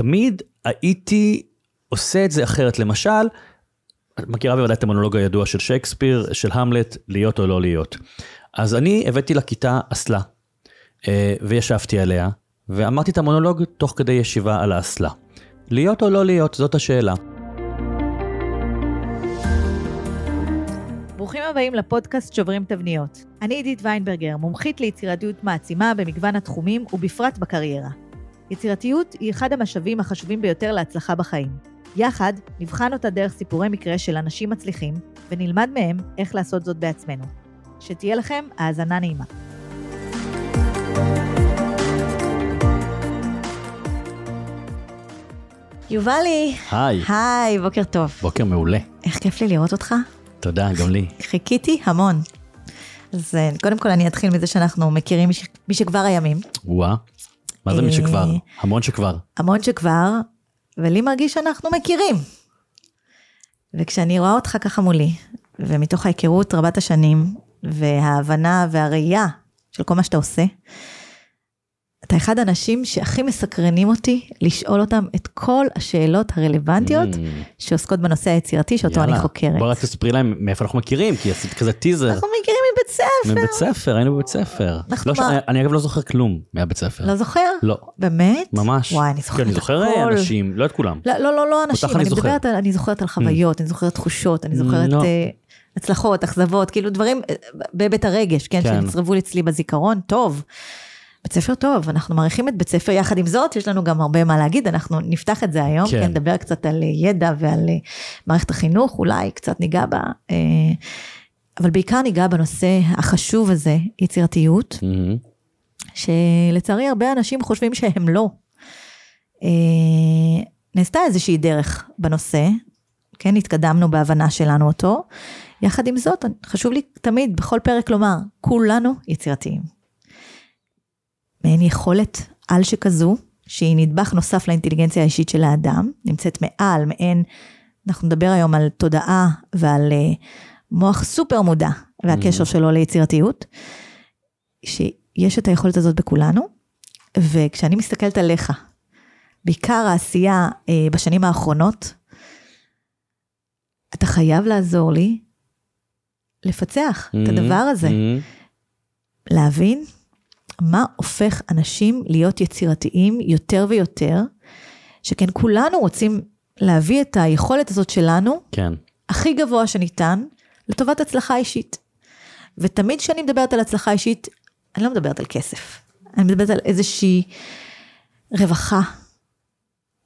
תמיד הייתי עושה את זה אחרת. למשל, את מכירה בוודאי את המונולוג הידוע של שייקספיר, של המלט, להיות או לא להיות. אז אני הבאתי לכיתה אסלה, אה, וישבתי עליה, ואמרתי את המונולוג תוך כדי ישיבה על האסלה. להיות או לא להיות, זאת השאלה. ברוכים הבאים לפודקאסט שוברים תבניות. אני עידית ויינברגר, מומחית ליצירתיות מעצימה במגוון התחומים ובפרט בקריירה. יצירתיות היא אחד המשאבים החשובים ביותר להצלחה בחיים. יחד נבחן אותה דרך סיפורי מקרה של אנשים מצליחים, ונלמד מהם איך לעשות זאת בעצמנו. שתהיה לכם האזנה נעימה. יובלי, היי, היי, בוקר טוב. בוקר מעולה. איך כיף לי לראות אותך. תודה, גם לי. חיכיתי המון. אז אה, קודם כל אני אתחיל מזה שאנחנו מכירים מש- משכבר הימים, וואה, מה זה מי אה, שכבר? המון שכבר. המון שכבר, ולי מרגיש שאנחנו מכירים. וכשאני רואה אותך ככה מולי, ומתוך ההיכרות רבת השנים, וההבנה והראייה של כל מה שאתה עושה, אתה אחד האנשים שהכי מסקרנים אותי לשאול אותם את כל השאלות הרלוונטיות Mm, שעוסקות בנושא היצירתי שאותו אני יאללה. חוקרת. בוא רק תספרי להם מאיפה אנחנו מכירים, כי עשית כזה טיזר. אנחנו מכירים מבית ספר. מבית ספר, היינו בבית ספר. אנחנו לא מה- אני אגב לא זוכר כלום מהבית ספר. לא זוכר? לא, באמת? ממש. וואי, אני כן, זוכרת אני זוכר הכל. אנשים, לא את כולם. לא, לא, לא, לא אנשים, אני אני זוכר. מדברת על, אני זוכרת על חוויות, אני זוכרת תחושות, אני זוכרת לא. אה, הצלחות, אכזבות, כאילו דברים אה, בהיבט הרגש, כן, כן. שנצרבו אצלי בזיכרון, טוב. בית ספר טוב, אנחנו מעריכים את בית ספר, יחד עם זאת, יש לנו גם הרבה מה להגיד, אנחנו נפתח את זה היום, כן. כן, נדבר קצת על אה, ידע ועל אה, מערכת החינוך, אולי קצת ניגע בה, אה, אבל בעיקר ניגע בנושא החשוב הזה, יצירתיות, מהמם. שלצערי הרבה אנשים חושבים שהם לא. אה, נעשתה איזושהי דרך בנושא, כן, התקדמנו בהבנה שלנו אותו. יחד עם זאת, חשוב לי תמיד בכל פרק לומר, כולנו יצירתיים. מעין יכולת על שכזו, שהיא נדבך נוסף לאינטליגנציה האישית של האדם, נמצאת מעל, מעין, אנחנו נדבר היום על תודעה ועל אה, מוח סופר מודע והקשר שלו ליצירתיות, שיש את היכולת הזאת בכולנו, וכשאני מסתכלת עליך, בעיקר העשייה אה, בשנים האחרונות, אתה חייב לעזור לי לפצח את הדבר הזה, מהמם. להבין מה הופך אנשים להיות יצירתיים יותר ויותר, שכן כולנו רוצים להביא את היכולת הזאת שלנו כן. הכי גבוה שניתן לטובת הצלחה אישית. ותמיד כשאני מדברת על הצלחה אישית, אני לא מדברת על כסף. אני מדברת על איזושהי רווחה,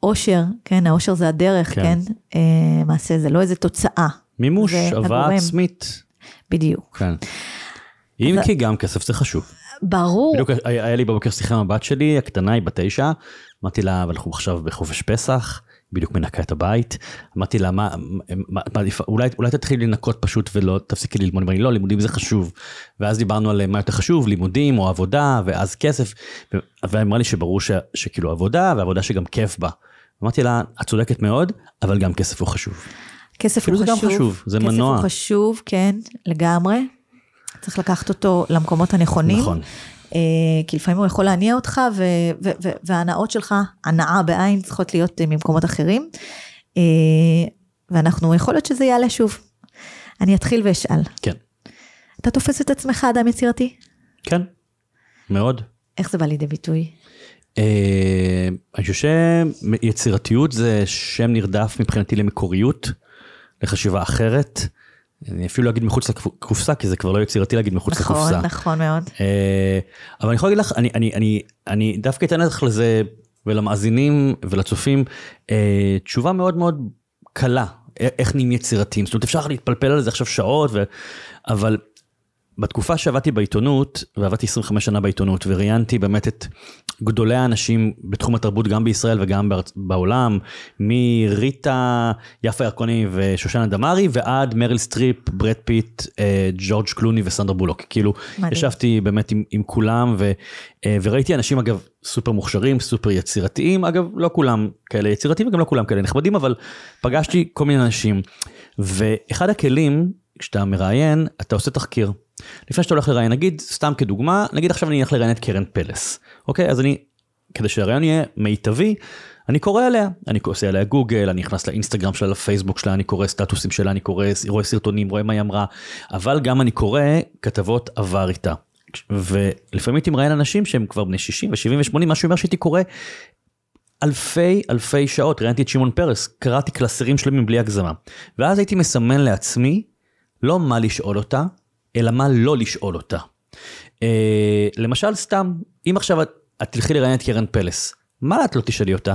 אושר, כן, האושר זה הדרך, כן. כן, אה, מעשה זה לא איזה תוצאה, מימוש, הבאה. עצמית. בדיוק. כן. אם אז- כי גם כסף זה חשוב. ברור, בדיוק היה היה לי בבוקר שיחה עם הבת שלי, הקטנה היא בת תשע, אמרתי לה, אבל אנחנו עכשיו בחופש פסח, בדיוק מנקה את הבית, אמרתי לה, מה, מה, מה אולי, אולי תתחילי לנקות פשוט ולא תפסיקי ללמוד, אמרה לי, לא, לימודים זה חשוב. ואז דיברנו על מה יותר חשוב, לימודים או עבודה, ואז כסף, ואמרה לי שברור ש, שכאילו עבודה, ועבודה שגם כיף בה. אמרתי לה, את צודקת מאוד, אבל גם כסף הוא חשוב. כסף הוא זה גם חשוב, חשוב, זה כסף מנוע. הוא חשוב, כן, לגמרי. צריך לקחת אותו למקומות הנכונים. נכון. אה, כי לפעמים הוא יכול להניע אותך, ו- ו- ו- וההנאות שלך, הנאה בעין, צריכות להיות אה, ממקומות אחרים. אה, ואנחנו, יכול להיות שזה יעלה שוב. אני אתחיל ואשאל. כן. אתה תופס את עצמך אדם יצירתי? כן, מאוד. איך זה בא לידי ביטוי? אני חושב שיצירתיות זה שם נרדף מבחינתי למקוריות, לחשיבה אחרת. אני אפילו לא אגיד מחוץ לקופסה, כי זה כבר לא יצירתי להגיד מחוץ נכון, לקופסה. נכון מאוד. אה, אבל אני יכול להגיד לך, אני, אני, אני, אני דווקא אתן לך לזה ולמאזינים ולצופים אה, תשובה מאוד מאוד קלה, איך נהיים יצירתיים. זאת אומרת, אפשר להתפלפל על זה עכשיו שעות, ו... אבל בתקופה שעבדתי בעיתונות, ועבדתי 25 שנה בעיתונות, וראיינתי באמת את גדולי האנשים בתחום התרבות גם בישראל וגם בארצ... בעולם, מריטה, יפה ירקוני ושושנה דמארי, ועד מריל סטריפ, ברד פיט, אה, ג'ורג' קלוני וסנדרה בולוק. כאילו, מדהים. ישבתי באמת עם, עם כולם, ו, אה, וראיתי אנשים אגב סופר מוכשרים, סופר יצירתיים, אגב לא כולם כאלה יצירתיים וגם לא כולם כאלה נכבדים, אבל פגשתי כל מיני אנשים, ואחד הכלים, כשאתה מראיין, אתה עושה תחקיר. לפני שאתה הולך לראיין, נגיד, סתם כדוגמה, נגיד עכשיו אני אלך לראיין את קרן פלס, אוקיי? אז אני, כדי שהראיון יהיה מיטבי, אני קורא עליה, אני עושה עליה גוגל, אני נכנס לאינסטגרם שלה, לפייסבוק שלה, אני קורא סטטוסים שלה, אני קורא, רואה סרטונים, רואה מה היא אמרה, אבל גם אני קורא כתבות עבר איתה. ולפעמים הייתי מראיין אנשים שהם כבר בני 60 ו-70 ו-80, מה שאומר שהייתי קורא אלפי אלפי שעות, ראיינתי את שמעון פרס, קראתי קלסרים שלמים בלי הגזמה. ואז הייתי מסמן לעצמי, לא מה לשאול אותה, אלא מה לא לשאול אותה. אה, למשל סתם, אם עכשיו את, את תלכי לראיין את קרן פלס, מה את לא תשאלי אותה?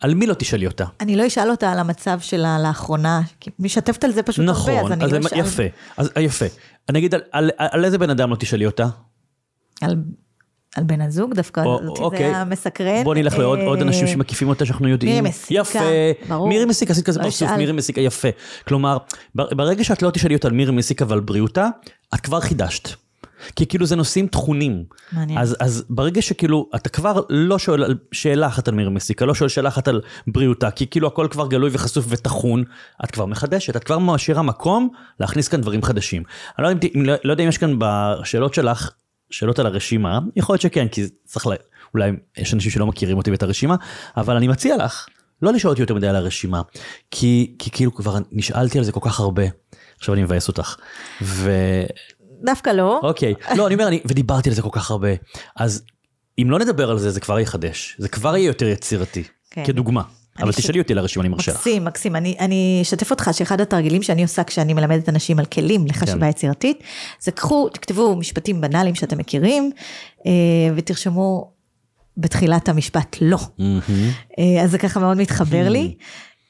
על מי לא תשאלי אותה? אני לא אשאל אותה על המצב שלה לאחרונה, כי משתפת על זה פשוט נכון, הרבה, אז אני אז לא אשאל. יפה, אז אה, יפה. אני אגיד על, על, על איזה בן אדם לא תשאלי אותה? על, על בן הזוג דווקא, או- אותי אוקיי. זה היה מסקרן. בוא נלך לעוד עוד אה, אנשים שמקיפים אותה שאנחנו יודעים. מירי מסיקה, יפה. ברור. מירי מסיקה, עשית כזה פרצוף. מירי מסיקה, יפה. כלומר, בר- ברגע שאת לא תשאלי אותה על מירי מסיקה ועל בריאותה, את כבר חידשת. כי כאילו זה נושאים טחונים. מעניין. אז, אז ברגע שכאילו אתה כבר לא שואל על שאלה אחת על מירי מסיקה, לא שואל שאלה אחת על בריאותה, כי כאילו הכל כבר גלוי וחשוף וטחון, את כבר מחדשת, את כבר משאירה מקום להכניס כאן דברים חדשים. אני לא יודע אם לא, לא יודע אם יש כאן בשאלות שלך, שאלות על הרשימה, יכול להיות שכן, כי צריך, לה, אולי יש אנשים שלא מכירים אותי ואת הרשימה, אבל אני מציע לך לא לשאול אותי יותר מדי על הרשימה, כי, כי כאילו כבר נשאלתי על זה כל כך הרבה, עכשיו אני מבאס אותך. ו... דווקא לא. אוקיי, לא, אני אומר, אני, ודיברתי על זה כל כך הרבה, אז אם לא נדבר על זה, זה כבר יחדש, זה כבר יהיה יותר יצירתי, כן. כדוגמה. אבל אני תשאלי אותי על הרשימה, אני מרשה לך. מקסים, מקסים. אני, אני אשתף אותך שאחד התרגילים שאני עושה כשאני מלמדת אנשים על כלים לחשיבה כן. יצירתית, זה קחו, תכתבו משפטים בנאליים שאתם מכירים, אה, ותרשמו בתחילת המשפט לא. אה, אז זה ככה מאוד מתחבר לי.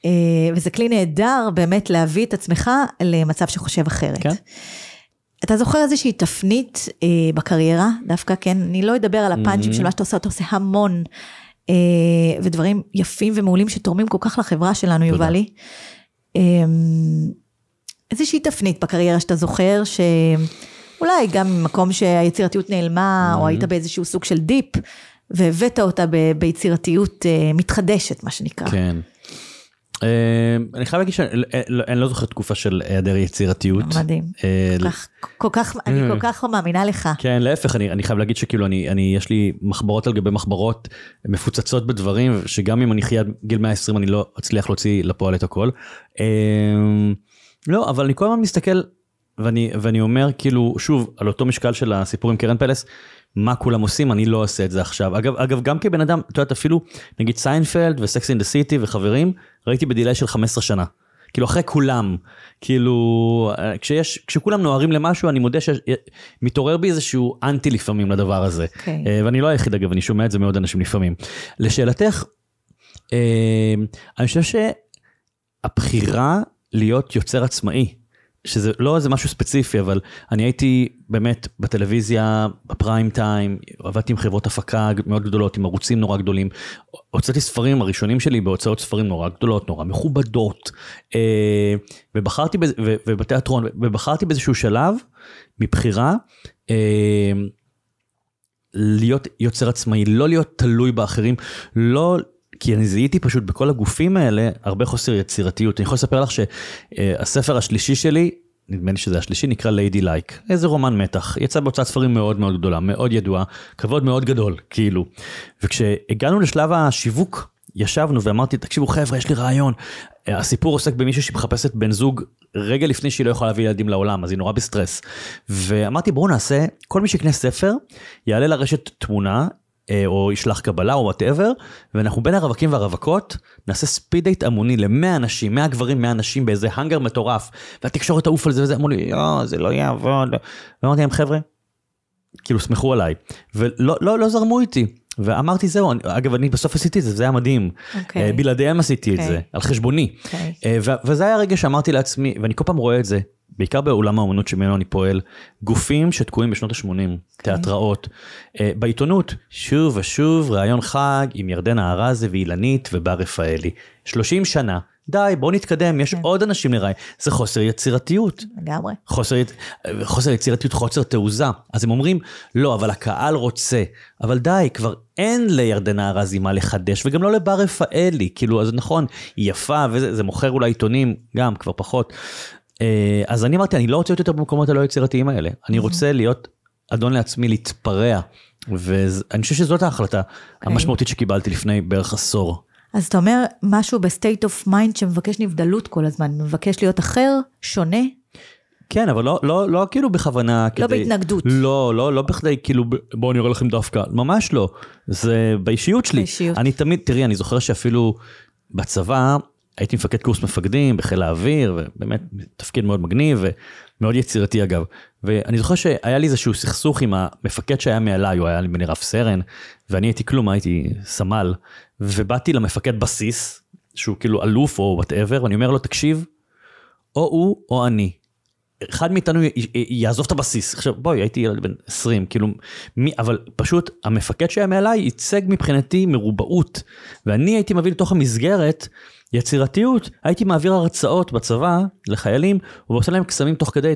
אה, וזה כלי נהדר באמת להביא את עצמך למצב שחושב אחרת. כן. אתה זוכר איזושהי תפנית אה, בקריירה, דווקא כן, אני לא אדבר על הפאנצ'ים של מה שאתה עושה, אתה עושה המון, ודברים יפים ומעולים שתורמים כל כך לחברה שלנו, יובלי. אה, איזושהי תפנית בקריירה שאתה זוכר, שאולי גם ממקום שהיצירתיות נעלמה, או היית באיזשהו סוג של דיפ, והבאת אותה ב- ביצירתיות אה, מתחדשת, מה שנקרא. כן. אה, אני חייב להגיד שאני לא- אני לא זוכר תקופה של היעדר יצירתיות. מדהים. אה, כל כך, אני כל כך מאמינה לך. כן, להפך, אני, אני חייב להגיד שכאילו אני, אני, יש לי מחברות על גבי מחברות מפוצצות בדברים, שגם אם אני אחיה גיל 120 אני לא אצליח להוציא לפועל את הכל. לא, אבל אני כל הזמן מסתכל, ואני אומר כאילו, שוב, על אותו משקל של הסיפור עם קרן פלס, מה כולם עושים, אני לא עושה את זה עכשיו. אגב, אגב, גם כבן אדם, את יודעת, אפילו, נגיד סיינפלד וסקס אנד דה סיטי וחברים, ראיתי ב delay של 15 שנה. כאילו אחרי כולם, כאילו, אה, כשיש, כשכולם נוהרים למשהו, אני מודה שמתעורר בי איזשהו אנטי לפעמים לדבר הזה. אוקיי. אה, ואני לא היחיד אגב, אני שומע את זה מעוד אנשים לפעמים. לשאלתך, אה, אני חושב שהבחירה להיות יוצר עצמאי, שזה לא איזה משהו ספציפי, אבל אני הייתי באמת בטלוויזיה, בפריים טיים, עבדתי עם חברות הפקה מאוד גדולות, עם ערוצים נורא גדולים. הוצאתי ספרים, הראשונים שלי בהוצאות ספרים נורא גדולות, נורא מכובדות, אה, ובחרתי, ובתיאטרון, ובחרתי באיזשהו שלב, מבחירה, אה, להיות יוצר עצמאי, לא להיות תלוי באחרים, לא... כי אני זיהיתי פשוט בכל הגופים האלה הרבה חוסר יצירתיות. אני יכול לספר לך שהספר השלישי שלי, נדמה לי שזה השלישי, נקרא ליידי לייק. איזה רומן מתח. יצא בהוצאת ספרים מאוד מאוד גדולה, מאוד ידועה, כבוד מאוד גדול, כאילו. וכשהגענו לשלב השיווק, ישבנו ואמרתי, תקשיבו חבר'ה, יש לי רעיון. הסיפור עוסק במישהו שמחפשת בן זוג רגע לפני שהיא לא יכולה להביא ילדים לעולם, אז היא נורא בסטרס. ואמרתי, בואו נעשה, כל מי שיקנה ספר, יעלה לרשת תמונה, או ישלח קבלה או whatever, ואנחנו בין הרווקים והרווקות נעשה speed date המוני ל-100 אנשים, 100 גברים, 100 נשים באיזה האנגר מטורף, והתקשורת תעוף על זה וזה, אמרו לי, יואו, זה לא יעבוד. ואמרתי להם, חבר'ה, כאילו, סמכו עליי. ולא לא, לא זרמו איתי. ואמרתי, זהו, אני, אגב, אני בסוף עשיתי את זה, זה היה מדהים. אוקיי. אה, בלעדיהם עשיתי את אוקיי. זה, על חשבוני. אוקיי. אה, ו- וזה היה הרגע שאמרתי לעצמי, ואני כל פעם רואה את זה, בעיקר בעולם האומנות שממנו אני פועל, גופים שתקועים בשנות ה-80, תיאטראות, אה, בעיתונות, שוב ושוב ראיון חג עם ירדנה ארזי ואילנית ובר רפאלי. 30 שנה, די, בואו נתקדם, יש עוד אנשים לראיין, זה חוסר יצירתיות. לגמרי. חוסר, חוסר יצירתיות, חוסר תעוזה. אז הם אומרים, לא, אבל הקהל רוצה. אבל די, כבר אין לירדנה ארזי מה לחדש, וגם לא לבר רפאלי. כאילו, אז נכון, היא יפה, וזה זה מוכר אולי עיתונים, גם, כבר פחות. אה, אז אני אמרתי, אני לא רוצה להיות יותר במקומות הלא יצירתיים האלה. אני רוצה להיות אדון לעצמי להתפרע, ואני חושב שזאת ההחלטה okay. המשמעותית שקיבלתי לפני בערך עשור. אז אתה אומר משהו ב state of mind שמבקש נבדלות כל הזמן, מבקש להיות אחר, שונה. כן, אבל לא, לא, לא כאילו בכוונה לא כדי... לא בהתנגדות. לא, לא, לא בכדי כאילו בואו אני אראה לכם דווקא, ממש לא. זה באישיות שלי. באישיות. אני תמיד, תראי, אני זוכר שאפילו בצבא, הייתי מפקד קורס מפקדים בחיל האוויר, ובאמת תפקיד מאוד מגניב ומאוד יצירתי אגב. ואני זוכר שהיה לי איזשהו סכסוך עם המפקד שהיה מעליי, הוא היה לי בני רב סרן, ואני הייתי כלום, הייתי סמל, ובאתי למפקד בסיס, שהוא כאילו אלוף או whatever, ואני אומר לו, תקשיב, או הוא או אני. אחד מאיתנו יעזוב את הבסיס. עכשיו בואי, הייתי ילד בן 20, כאילו, מי, אבל פשוט המפקד שהיה מעליי ייצג מבחינתי מרובעות, ואני הייתי מביא לתוך המסגרת יצירתיות, הייתי מעביר הרצאות בצבא לחיילים, ועושה להם קסמים תוך כדי,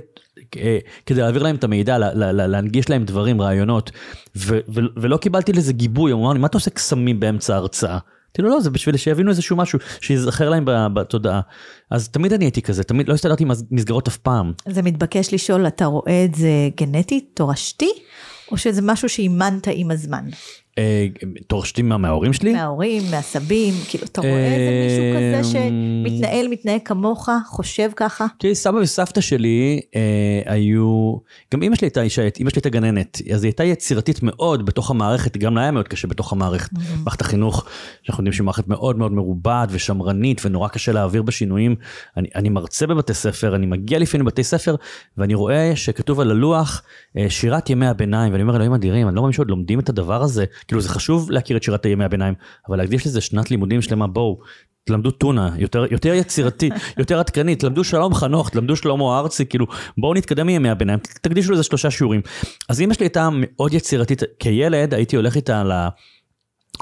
אה, כדי להעביר להם את המידע, להנגיש להם דברים, רעיונות, ו, ו, ולא קיבלתי לזה גיבוי, הוא אמר לי, מה אתה עושה קסמים באמצע ההרצאה? אמרתי לו, לא, זה בשביל שיבינו איזשהו משהו, שיזכר להם בתודעה. אז תמיד אני הייתי כזה, תמיד לא הסתדרתי עם מסגרות אף פעם. זה מתבקש לשאול, אתה רואה את זה גנטית, תורשתי, או שזה משהו שאימנת עם הזמן? אה, תורשתי מההורים שלי? מההורים, מהסבים, כאילו, אתה רואה איזה מישהו כזה שמתנהל, מתנהג כמוך, חושב ככה? תראי, סבא וסבתא שלי אה, היו, גם אמא שלי הייתה אישה, אמא שלי הייתה גננת, אז היא הייתה יצירתית מאוד בתוך המערכת, גם לה היה מאוד קשה בתוך המערכת, mm-hmm. מערכת החינוך, שאנחנו יודעים שהיא מערכת מאוד מאוד מרובעת ושמרנית, ונורא קשה להעביר בשינויים. אני, אני מרצה בבתי ספר, אני מגיע לפעמים לבתי ספר, ואני רואה שכתוב על הלוח אה, שירת ימי הביניים, ואני אומר, אלוהים אדירים, אני לא מאמין שעוד לומדים את הדבר הזה. כאילו זה חשוב להכיר את שירת ימי הביניים, אבל להקדיש לזה שנת לימודים שלמה, בואו, תלמדו טונה, יותר, יותר יצירתי, יותר עדכני, תלמדו שלום חנוך, תלמדו שלמה ארצי, כאילו, בואו נתקדם מימי הביניים, תקדישו לזה שלושה שיעורים. אז אמא שלי הייתה מאוד יצירתית, כילד הייתי הולך איתה ל...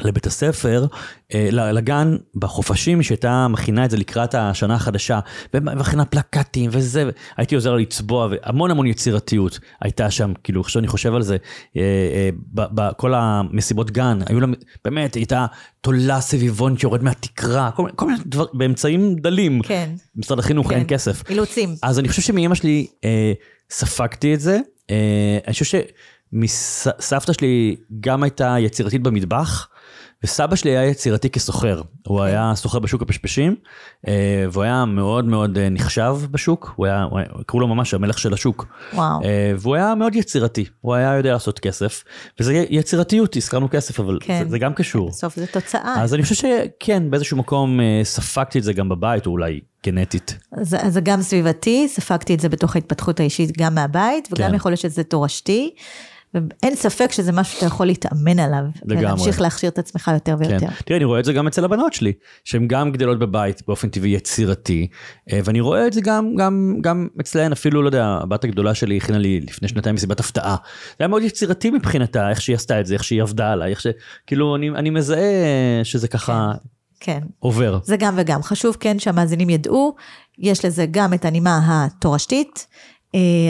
לבית הספר, אה, לגן, בחופשים, שהייתה מכינה את זה לקראת השנה החדשה, ומכינה פלקטים וזה, הייתי עוזר לה לצבוע, והמון המון יצירתיות הייתה שם, כאילו, עכשיו אני חושב על זה, אה, אה, בכל המסיבות גן, היו לה, באמת, הייתה תולה סביבון שיורד מהתקרה, כל, כל מיני דברים, באמצעים דלים. כן. משרד החינוך כן. אין כסף. אילוצים. אז אני חושב שמאמא שלי אה, ספגתי את זה, אה, אני חושב שמסבתא שלי גם הייתה יצירתית במטבח, וסבא שלי היה יצירתי כסוחר, הוא כן. היה סוחר בשוק הפשפשים, אה, והוא היה מאוד מאוד אה, נחשב בשוק, הוא היה, קראו לו ממש המלך של השוק. וואו. אה, והוא היה מאוד יצירתי, הוא היה יודע לעשות כסף, וזה יצירתיות, הזכרנו כסף, אבל כן. זה, זה גם קשור. בסוף זה תוצאה. אז אני חושב שכן, באיזשהו מקום ספגתי את זה גם בבית, או אולי גנטית. זה, זה גם סביבתי, ספגתי את זה בתוך ההתפתחות האישית גם מהבית, וגם כן. יכול להיות שזה תורשתי. ואין ספק שזה משהו שאתה יכול להתאמן עליו. לגמרי. ולהמשיך להכשיר את עצמך יותר ויותר. כן. תראה, אני רואה את זה גם אצל הבנות שלי, שהן גם גדלות בבית באופן טבעי יצירתי, אה, ואני רואה את זה גם, גם, גם אצלהן, אפילו, לא יודע, הבת הגדולה שלי הכינה לי לפני שנתיים מסיבת הפתעה. זה היה מאוד יצירתי מבחינתה, איך שהיא עשתה את זה, איך שהיא עבדה עליי, איך ש... כאילו, אני, אני מזהה שזה ככה... כן. עובר. זה גם וגם. חשוב כן שהמאזינים ידעו, יש לזה גם את הנימה התורשתית,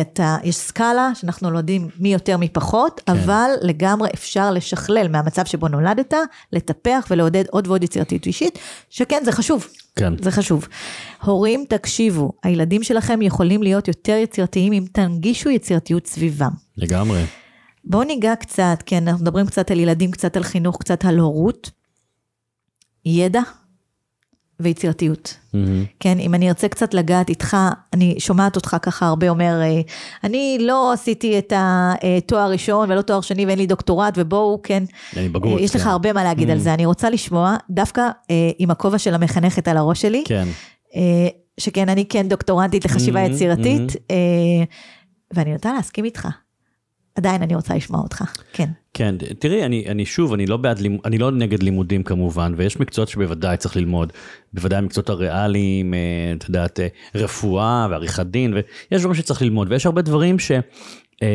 אתה, יש סקאלה שאנחנו לא יודעים מי יותר מי פחות, כן. אבל לגמרי אפשר לשכלל מהמצב שבו נולדת, לטפח ולעודד עוד ועוד יצירתיות אישית, שכן, זה חשוב. כן. זה חשוב. הורים, תקשיבו, הילדים שלכם יכולים להיות יותר יצירתיים אם תנגישו יצירתיות סביבם. לגמרי. בואו ניגע קצת, כן, אנחנו מדברים קצת על ילדים, קצת על חינוך, קצת על הורות. ידע ויצירתיות. Mm-hmm. כן, אם אני ארצה קצת לגעת איתך, אני שומעת אותך ככה הרבה אומר, אה, אני לא עשיתי את התואר ראשון ולא תואר שני ואין לי דוקטורט, ובואו, כן, אני בגרות, יש כן. לך הרבה מה להגיד mm-hmm. על זה. אני רוצה לשמוע, דווקא אה, עם הכובע של המחנכת על הראש שלי, כן. אה, שכן, אני כן דוקטורנטית לחשיבה mm-hmm, יצירתית, mm-hmm. ואני רוצה להסכים איתך. עדיין אני רוצה לשמוע אותך, כן. כן, תראי, אני, אני שוב, אני לא בעד, אני לא נגד לימודים כמובן, ויש מקצועות שבוודאי צריך ללמוד, בוודאי המקצועות הריאליים, אה, את יודעת, אה, רפואה ועריכת דין, ויש דברים שצריך ללמוד, ויש הרבה דברים ש... אה,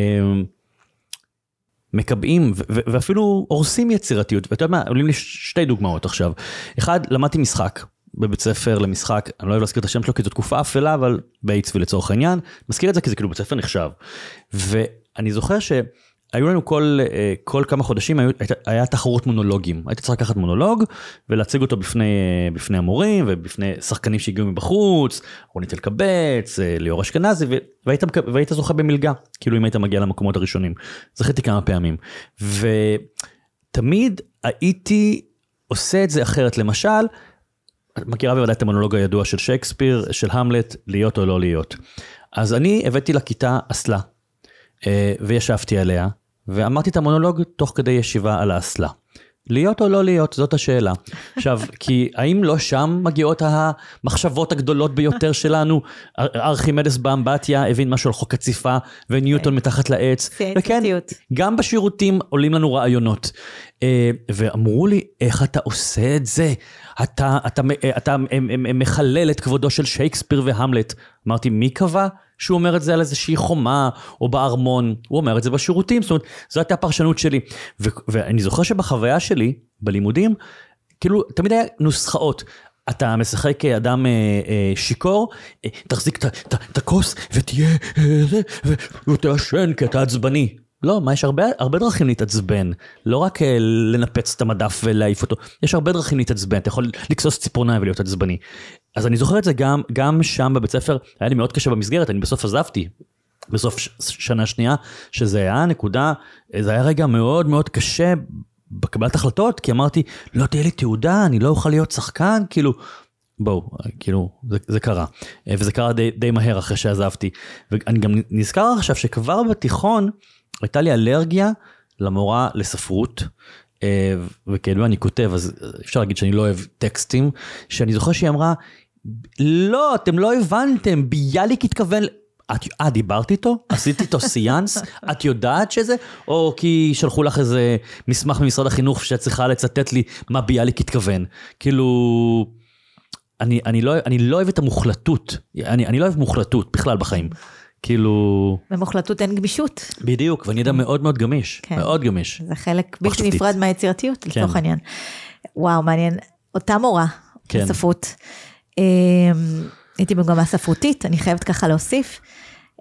ואפילו הורסים יצירתיות, ואתה יודע מה, עולים לי שתי דוגמאות עכשיו. אחד, למדתי משחק בבית ספר למשחק, אני לא אוהב להזכיר את השם שלו כי זו תקופה אפלה, אבל באיצבי לצורך העניין, מזכיר את זה כי זה כאילו בית ספר נחשב. ואני זוכר ש... היו לנו כל, אה, כל כמה חודשים, היו, הייתה- היה תחרות מונולוגים. היית צריך לקחת מונולוג ולהציג אותו בפני, אה, בפני המורים ובפני שחקנים שהגיעו מבחוץ, רונית אלקבץ, אה, ליאור אשכנזי, והיית, והיית זוכה במלגה, כאילו אם היית מגיע למקומות הראשונים. זכיתי כמה פעמים. ותמיד הייתי עושה את זה אחרת. למשל, את מכירה בוודאי את המונולוג הידוע של שייקספיר, של המלט, להיות או לא להיות. אז אני הבאתי לכיתה אסלה, וישבתי עליה, ואמרתי את המונולוג תוך כדי ישיבה על האסלה. להיות או לא להיות, זאת השאלה. עכשיו, כי האם לא שם מגיעות המחשבות הגדולות ביותר שלנו? אר- ארכימדס באמבטיה הבין משהו על חוק הציפה, וניוטון מתחת לעץ. שיא וכן. גם בשירותים עולים לנו רעיונות. אה, ואמרו לי, איך אתה עושה את זה? אתה, אתה, אתה, אתה הם מחלל את כבודו של שייקספיר והמלט. אמרתי, מי קבע שהוא אומר את זה על איזושהי חומה או בארמון? הוא אומר את זה בשירותים, זאת אומרת, זו הייתה הפרשנות שלי. ו, ואני זוכר שבחוויה שלי, בלימודים, כאילו, תמיד היה נוסחאות. אתה משחק אדם אה, אה, שיכור, אה, תחזיק את הכוס ותהיה אה, ותעשן כי אתה עצבני. לא, מה, יש הרבה, הרבה דרכים להתעצבן. לא רק אה, לנפץ את המדף ולהעיף אותו, יש הרבה דרכים להתעצבן. אתה יכול לכסוס ציפורניים ולהיות עצבני. אז אני זוכר את זה גם, גם שם בבית ספר, היה לי מאוד קשה במסגרת, אני בסוף עזבתי. בסוף ש- שנה שנייה, שזה היה נקודה, זה היה רגע מאוד מאוד קשה בקבלת החלטות, כי אמרתי, לא תהיה לי תעודה, אני לא אוכל להיות שחקן, כאילו, בואו, כאילו, זה, זה קרה. אה, וזה קרה די, די מהר אחרי שעזבתי. ואני גם נזכר עכשיו שכבר בתיכון הייתה לי אלרגיה למורה לספרות. אה, וכאילו אני כותב, אז אפשר להגיד שאני לא אוהב טקסטים, שאני זוכר שהיא אמרה, לא, אתם לא הבנתם, ביאליק התכוון... את, אה, דיברת איתו? עשית איתו סיאנס? את יודעת שזה? או כי שלחו לך איזה מסמך ממשרד החינוך שאת צריכה לצטט לי מה ביאליק התכוון. כאילו, אני, אני, לא, אני לא אוהב את המוחלטות. אני, אני לא אוהב מוחלטות בכלל בחיים. כאילו, במוחלטות אין גמישות. בדיוק, ואני אדם מאוד מאוד גמיש. כן. מאוד גמיש. זה חלק בלתי מחשבתית. נפרד מהיצירתיות כן. לצורך העניין. וואו, מעניין. אותה מורה כן. לספרות. אמ, הייתי במגמה ספרותית, אני חייבת ככה להוסיף.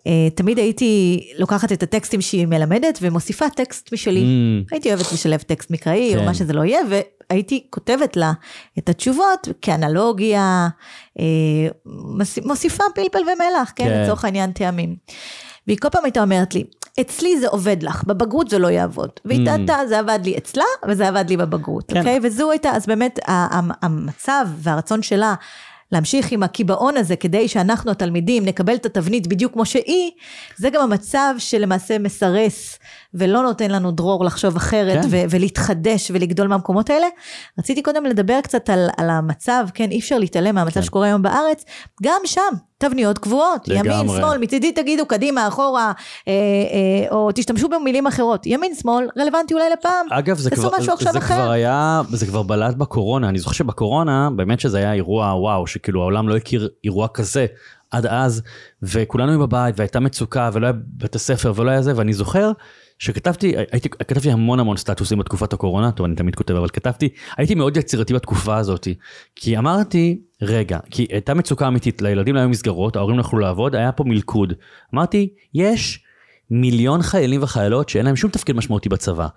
אה, תמיד הייתי לוקחת את הטקסטים שהיא מלמדת ומוסיפה טקסט משלי. Mm. הייתי אוהבת לשלב טקסט מקראי או כן. מה שזה לא יהיה, והייתי כותבת לה את התשובות כאנלוגיה, אה, מוס- מוסיפה פלפל ומלח, כן, כן. לצורך העניין טעמים. והיא כל פעם הייתה אומרת לי, אצלי זה עובד לך, בבגרות זה לא יעבוד. והיא טעתה, זה עבד לי אצלה, וזה עבד לי בבגרות, Mm. כן. אוקיי? וזו הייתה, אז באמת, המצב והרצון שלה להמשיך עם הקיבעון הזה, כדי שאנחנו התלמידים נקבל את התבנית בדיוק כמו שהיא, זה גם המצב שלמעשה מסרס, ולא נותן לנו דרור לחשוב אחרת, כן. ו- ולהתחדש ולגדול מהמקומות האלה. רציתי קודם לדבר קצת על, על המצב, כן, אי אפשר להתעלם מהמצב כן. שקורה היום בארץ, גם שם, תבניות קבועות, ימין, לגמרי. שמאל, מצידי תגידו קדימה, אחורה, אה, אה, או תשתמשו במילים אחרות. ימין, שמאל, רלוונטי אולי לפעם. אגב, זה כבר, זה אחר. כבר היה, זה כבר בלט בקורונה, אני זוכר שבקורונה, באמת שזה היה אירוע וואו, שכאילו העולם לא הכיר אירוע כזה עד אז, וכולנו היו בבית, והייתה מצוקה, ולא היה בית הספר, ולא היה זה, ואני זוכר שכתבתי, הייתי, כתבתי המון המון סטטוסים בתקופת הקורונה, טוב, אני תמיד כותב, אבל כתבתי, הייתי מאוד יצירתי בתקופה הזאת, כי אמרתי, רגע, כי הייתה מצוקה אמיתית, לילדים לא היו מסגרות, ההורים לא יכלו לעבוד, היה פה מלכוד. אמרתי, יש מיליון חיילים וחיילות שאין להם שום תפקיד משמעותי בצבא.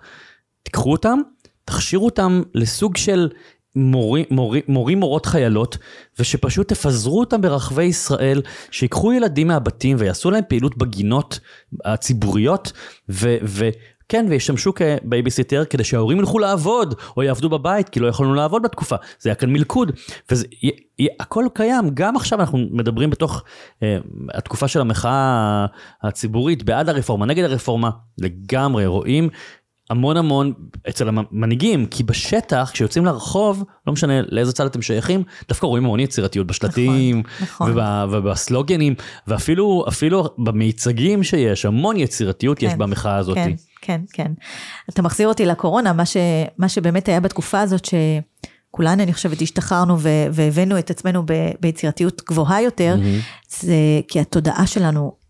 תיקחו אותם, תכשירו אותם לסוג של מורים, מורים, מורים מורות חיילות, ושפשוט תפזרו אותם ברחבי ישראל, שיקחו ילדים מהבתים ויעשו להם פעילות בגינות הציבוריות, ו... ו כן, וישמשו כבייביסיטר כדי שההורים ילכו לעבוד, או יעבדו בבית, כי לא יכולנו לעבוד בתקופה. זה היה כאן מלכוד. והכל קיים, גם עכשיו אנחנו מדברים בתוך אה, התקופה של המחאה הציבורית, בעד הרפורמה, נגד הרפורמה, לגמרי רואים המון המון אצל המנהיגים, כי בשטח, כשיוצאים לרחוב, לא משנה לאיזה צד אתם שייכים, דווקא רואים המון יצירתיות בשלטים, נכון. וב, ובסלוגנים, ואפילו אפילו במיצגים שיש, המון יצירתיות יש כן, במחאה הזאת. כן, כן, כן. אתה מחזיר אותי לקורונה, מה, ש, מה שבאמת היה בתקופה הזאת, שכולנו, אני חושבת, השתחררנו והבאנו את עצמנו ב- ביצירתיות גבוהה יותר, זה כי התודעה שלנו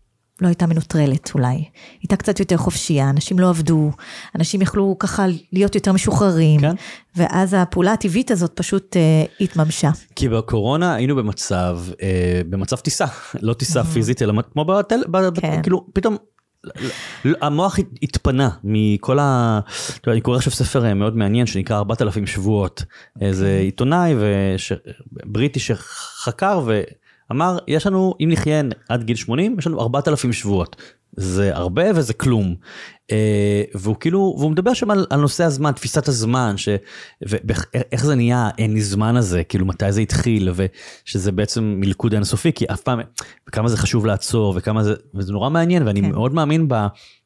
לא הייתה מנוטרלת אולי. הייתה קצת יותר חופשייה, אנשים לא עבדו, אנשים יכלו ככה להיות יותר משוחררים, כן. ואז הפעולה הטבעית הזאת פשוט אה, התממשה. כי בקורונה היינו במצב, אה, במצב טיסה, לא טיסה פיזית, אלא כמו בטל... כן. כאילו, פתאום המוח התפנה מכל ה... אני קורא עכשיו ספר אה, מאוד מעניין שנקרא 4,000 שבועות. איזה עיתונאי וש... בריטי שחקר ואמר, יש לנו, אם נחיה עד גיל 80, יש לנו 4,000 שבועות. זה הרבה וזה כלום. אה, והוא כאילו, והוא מדבר שם על, על נושא הזמן, תפיסת הזמן, ש, ואיך זה נהיה אין לי זמן הזה, כאילו מתי זה התחיל, ושזה בעצם מלכוד אינסופי, כי אף פעם, וכמה זה חשוב לעצור, וכמה זה, וזה נורא מעניין, ואני כן. מאוד מאמין ב,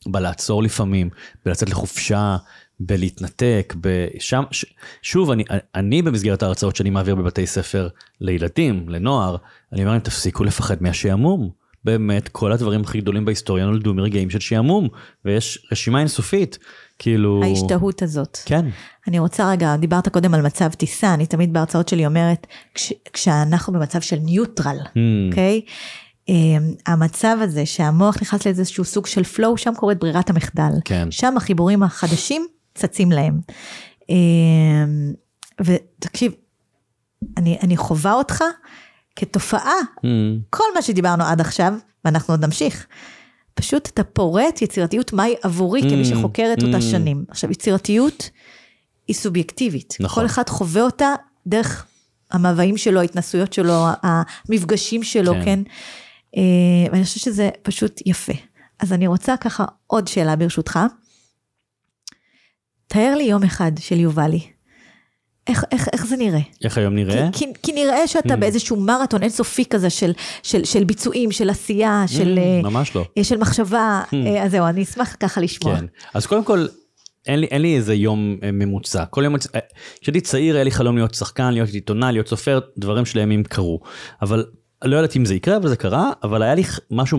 בלעצור לפעמים, בלצאת לחופשה. בלהתנתק, בשם, ש, שוב, אני, אני במסגרת ההרצאות שאני מעביר בבתי ספר לילדים, לנוער, אני אומר להם תפסיקו לפחד מהשעמום. באמת כל הדברים הכי גדולים בהיסטוריה נולדו מרגעים של שעמום, ויש רשימה אינסופית, כאילו... ההשתהות הזאת. כן. אני רוצה רגע, דיברת קודם על מצב טיסה, אני תמיד בהרצאות שלי אומרת, כש, כשאנחנו במצב של ניוטרל, hmm. אוקיי? Hmm. Okay? Um, המצב הזה שהמוח נכנס לאיזשהו סוג של flow, שם קורית ברירת המחדל. כן. שם החיבורים החדשים צצים להם. Um, ותקשיב, אני, אני חווה אותך כתופעה, mm. כל מה שדיברנו עד עכשיו, ואנחנו עוד נמשיך, פשוט אתה פורט יצירתיות מהי עבורי mm. כמי שחוקרת mm. אותה שנים. עכשיו, יצירתיות היא סובייקטיבית. נכון. כל אחד חווה אותה דרך המאוויים שלו, ההתנסויות שלו, המפגשים שלו, כן? כן? אה, ואני חושבת שזה פשוט יפה. אז אני רוצה ככה עוד שאלה ברשותך. תאר לי יום אחד של יובלי. איך, איך, איך זה נראה? איך היום נראה? כי, כי, כי נראה שאתה mm. באיזשהו מרתון אינסופי כזה של, של, של ביצועים, של עשייה, mm, של... ממש לא. אה, של מחשבה, mm. אז זהו, אני אשמח ככה לשמוע. כן, אז קודם כל, אין לי, אין לי איזה יום אה, ממוצע. כל יום, כשהייתי צעיר היה לי חלום להיות שחקן, להיות עיתונאי, להיות סופר, דברים שלימים קרו. אבל לא ידעתי אם זה יקרה, אבל זה קרה, אבל היה לי משהו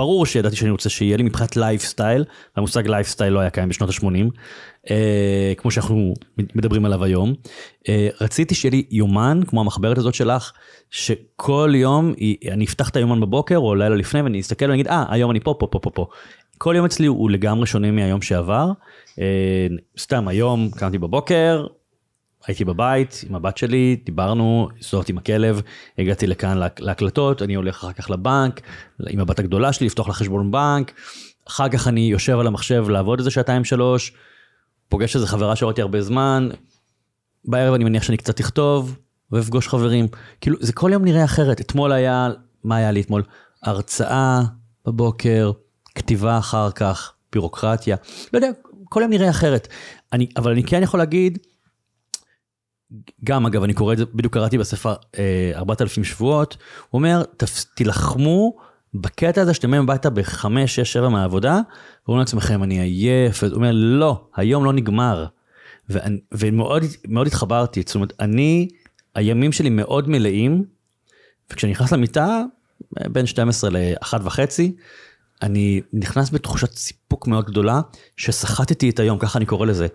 ברור שידעתי שאני רוצה שיהיה לי מבחינת לייפסטייל, המושג לייפסטייל לא היה קיים בשנות ה-80, אה, כמו שאנחנו מדברים עליו היום. אה, רציתי שיהיה לי יומן, כמו המחברת הזאת שלך, שכל יום אני אפתח את היומן בבוקר או לילה לפני ואני אסתכל ואני אגיד, אה, היום אני פה, פה, פה, פה, פה. כל יום אצלי הוא לגמרי שונה מהיום שעבר. אה, סתם היום קמתי בבוקר, הייתי בבית עם הבת שלי, דיברנו, הסתובבתי עם הכלב, הגעתי לכאן להקלטות, אני הולך אחר כך לבנק, עם הבת הגדולה שלי, לפתוח לה חשבון בנק, אחר כך אני יושב על המחשב לעבוד איזה שעתיים שלוש, פוגש איזה חברה שראיתי הרבה זמן, בערב אני מניח שאני קצת אכתוב, ואפגוש חברים. כאילו, זה כל יום נראה אחרת. אתמול היה, מה היה לי אתמול? הרצאה בבוקר, כתיבה אחר כך, בירוקרטיה, לא יודע, כל יום נראה אחרת. אני, אבל אני כן יכול להגיד, גם אגב אני קורא את זה בדיוק קראתי בספר אה, 4,000 שבועות הוא אומר תילחמו בקטע הזה שאתם באים הביתה בחמש שש שבע מהעבודה ואומרים לעצמכם אני עייף הוא אומר לא היום לא נגמר. ואני, ומאוד מאוד התחברתי זאת אומרת אני הימים שלי מאוד מלאים וכשאני נכנס למיטה בין 12 ל-1 וחצי אני נכנס בתחושת סיפוק מאוד גדולה שסחטתי את היום ככה אני קורא לזה.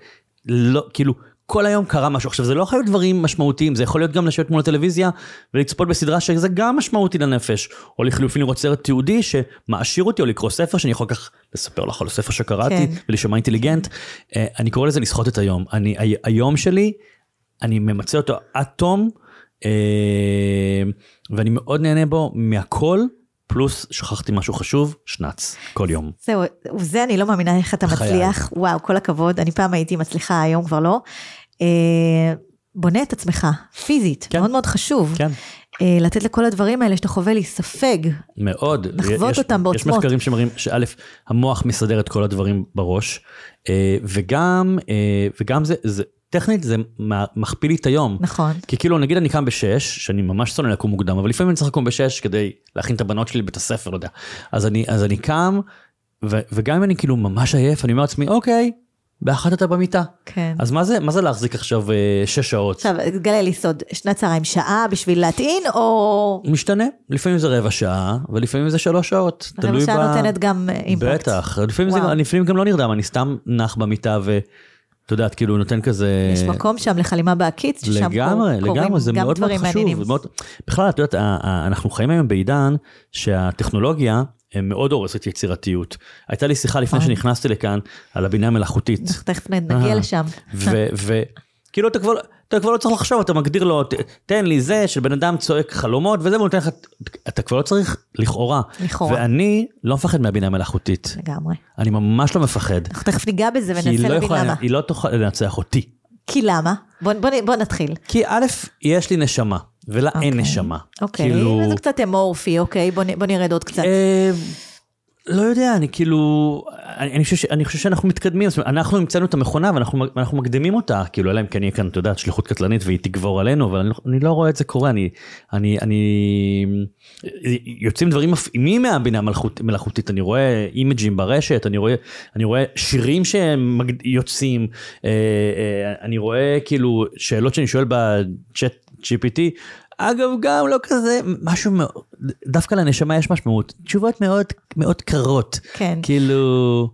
לא כאילו כל היום קרה משהו. עכשיו, זה לא יכול להיות דברים משמעותיים, זה יכול להיות גם לשבת מול הטלוויזיה ולצפות בסדרה שזה גם משמעותי לנפש. או לחילופין לראות סרט תיעודי שמעשיר אותי, או לקרוא ספר שאני יכול כך לספר לך על הספר שקראתי, כן. ולהישמע אינטליגנט. אה, אני קורא לזה לסחוט את היום. אני, היום שלי, אני ממצה אותו עד תום, אה, ואני מאוד נהנה בו מהכל. פלוס שכחתי משהו חשוב, שנץ, כל יום. זהו, זה אני לא מאמינה איך אתה מצליח, וואו, כל הכבוד, אני פעם הייתי מצליחה, היום כבר לא. אה, בונה את עצמך, פיזית, כן. מאוד מאוד חשוב. כן. אה, לתת לכל הדברים האלה שאתה חווה להיספג. מאוד. לחוות יש, אותם בעוצמות. יש מחקרים שמראים שא', המוח מסדר את כל הדברים בראש, אה, וגם, וגם זה, זה, טכנית זה מכפיל לי את היום. נכון. כי כאילו נגיד אני קם בשש, שאני ממש שונא לקום מוקדם, אבל לפעמים אני צריך לקום בשש כדי להכין את הבנות שלי לבית הספר, לא יודע. אז אני, אז אני קם, ו, וגם אם אני כאילו ממש עייף, אני אומר לעצמי, אוקיי, באחת אתה במיטה. כן. אז מה זה, מה זה להחזיק עכשיו אה, שש שעות? עכשיו, גלה לי סוד, שנת צהריים שעה בשביל להטעין, או... משתנה, לפעמים זה רבע שעה, ולפעמים זה שלוש שעות. רבע שעה ב... נותנת גם אה, אימפקט. בטח, לפעמים, זה, לפעמים גם לא נרדם, אני סתם נח במיטה ו... את יודעת, כאילו, נותן כזה... יש מקום שם לחלימה בעקיץ, ששם לגמרי, קורים לגמרי, זה מאוד מאוד חשוב. מאוד... בכלל, את יודעת, אנחנו חיים היום בעידן שהטכנולוגיה מאוד הורסת יצירתיות. הייתה לי שיחה לפני. שנכנסתי לכאן על הבינה המלאכותית. תכף נגיע לשם. וכאילו אתה כבר, אתה כבר לא צריך לחשוב, אתה מגדיר לו, "ת- תן לי זה, של בן אדם צועק חלומות וזה, והוא נותן לך, אתה כבר לא צריך, לכאורה. לכאורה. ואני לא מפחד מהבינה המלאכותית. לגמרי. אני ממש לא מפחד. אנחנו תכף ניגע בזה וננסה לא להבין יכולה, למה. היא לא תוכל לנצח אותי. כי למה? בוא, בוא, בוא נתחיל. כי א', יש לי נשמה, ולה אין אוקיי. נשמה. אוקיי, כאילו, זה קצת אמורפי, אוקיי, בוא, בוא נרד עוד קצת. אה, לא יודע, אני כאילו, אני, אני, חושב, אני חושב שאנחנו מתקדמים, זאת אומרת, אנחנו המצאנו את המכונה ואנחנו ואנחנו מקדימים אותה, כאילו, אלא אם כן יהיה כאן, אתה יודע, שליחות קטלנית והיא תגבור עלינו, אבל אני, לא- אני לא רואה את זה קורה, אני, אני, אני, יוצאים דברים מפעימים מהבינה המלאכות- מלאכותית, אני רואה אימג'ים ברשת, אני רואה, אני רואה שירים שיוצאים, אה, אה, אני רואה כאילו שאלות שאני שואל בצ'אט GPT, אגב, גם לא כזה, משהו מאוד, דווקא לנשמה יש משמעות, תשובות מאוד מאוד קרות, כן. כאילו,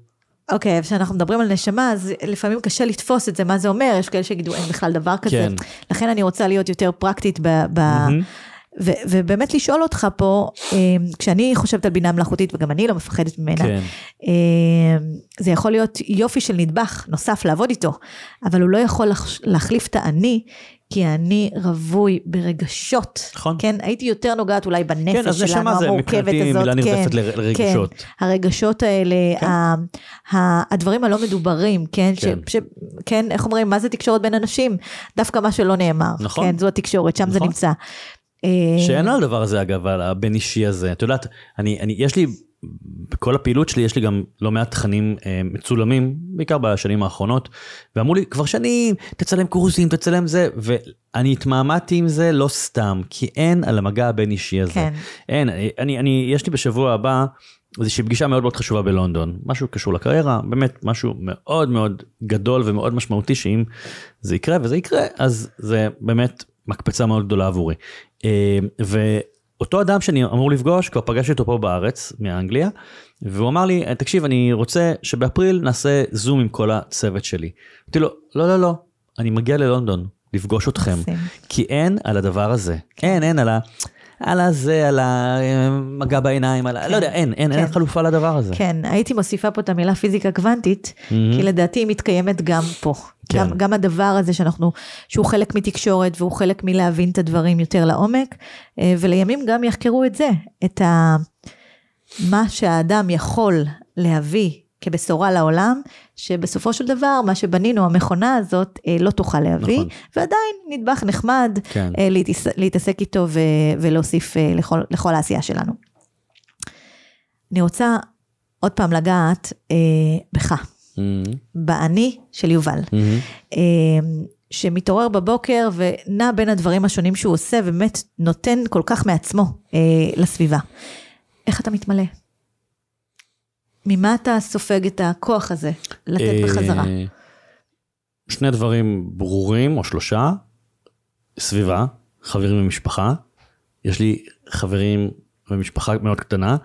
אוקיי, אז כשאנחנו מדברים על נשמה, אז לפעמים קשה לתפוס את זה, מה זה אומר, יש כאלה שיגידו אין בכלל דבר כזה. כן. לכן אני רוצה להיות יותר פרקטית ב... ב מהמם. ו- ובאמת לשאול אותך פה, אה, כשאני חושבת על בינה מלאכותית, וגם אני לא מפחדת ממנה, כן. אה, זה יכול להיות יופי של נדבך נוסף לעבוד איתו, אבל הוא לא יכול להחליף את האני, כי האני רווי ברגשות. נכון. כן, הייתי יותר נוגעת אולי בנפש כן, אז שלנו, נשמה זה המורכבת מבחינתי הזאת. מילה כן, נרדפת ל- לרגשות. כן, הרגשות האלה, כן. ה- ה- הדברים הלא מדוברים, כן, כן. ש, ש, כן, איך אומרים, מה זה תקשורת בין אנשים? דווקא מה שלא נאמר, נכון. כן, זו התקשורת, שם זה נכון. נמצא. אה, שאין על הדבר הזה אגב, על הבין אישי הזה, את יודעת, אני, אני, יש לי, בכל הפעילות שלי יש לי גם לא מעט תכנים אה, מצולמים, בעיקר בשנים האחרונות, ואמרו לי כבר שנים, תצלם קורסים, תצלם זה, ואני התמהמהתי עם זה לא סתם, כי אין על המגע הבין אישי הזה. כן. אין, אני, אני, יש לי בשבוע הבא איזושהי פגישה מאוד מאוד חשובה בלונדון, משהו קשור לקריירה, באמת משהו מאוד מאוד גדול ומאוד משמעותי שאם זה יקרה וזה יקרה, אז זה באמת מקפצה מאוד גדולה עבורי. אה, ואותו אדם שאני אמור לפגוש, כבר פגשתי אותו פה בארץ, מאנגליה, והוא אמר לי, תקשיב, אני רוצה שבאפריל נעשה זום עם כל הצוות שלי. אמרתי לו, לא, לא, לא, אני מגיע ללונדון לפגוש אתכם. כי אין על הדבר הזה, אין, אין על ה... על הזה, על המגע בעיניים, על ה... לא יודע, אין, אין, אין כן. חלופה לדבר הזה. כן, הייתי מוסיפה פה את המילה פיזיקה קוונטית, כי לדעתי היא מתקיימת גם פה. כן. גם, גם הדבר הזה שאנחנו, שהוא חלק מתקשורת והוא חלק מלהבין את הדברים יותר לעומק, אה, ולימים גם יחקרו את זה, את ה... מה שהאדם יכול להביא כבשורה לעולם, שבסופו של דבר מה שבנינו, המכונה הזאת, אה, לא תוכל להביא, נכון. ועדיין נדבך נחמד כן. אה, להתעס- להתעסק איתו ו- ולהוסיף אה, לכל, לכל העשייה שלנו. אני רוצה עוד פעם לגעת אה, בך, מהמם, באני של יובל, מהמם. אה, שמתעורר בבוקר ונע בין הדברים השונים שהוא עושה, ובאמת נותן כל כך מעצמו אה, לסביבה. איך אתה מתמלא? ממה אתה סופג את הכוח הזה לתת אה, בחזרה? שני דברים ברורים, או שלושה, סביבה, חברים ומשפחה. יש לי חברים ומשפחה מאוד קטנה,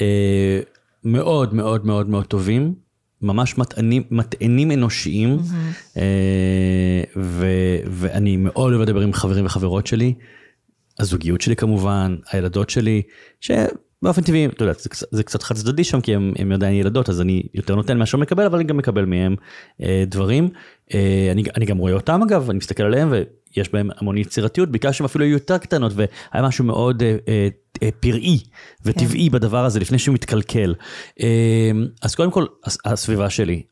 אה, מאוד מאוד מאוד מאוד טובים, ממש מטענים, מטענים אנושיים, אה, ו, ואני מאוד אוהב לדבר עם חברים וחברות שלי, הזוגיות שלי כמובן, הילדות שלי, שבאופן טבעי, אתה יודע, זה, זה קצת חד צדדי שם, כי הם, הם עדיין ילדות, אז אני יותר נותן מאשר מקבל, אבל אני גם מקבל מהם אה, דברים. אה, אני, אני גם רואה אותם אגב, אני מסתכל עליהם ויש בהם המון יצירתיות, בגלל שהם אפילו היו יותר קטנות, והיה משהו מאוד אה, אה, אה, פראי וטבעי בדבר הזה, לפני שהוא מתקלקל. אה, אז קודם כל, הס- הסביבה שלי,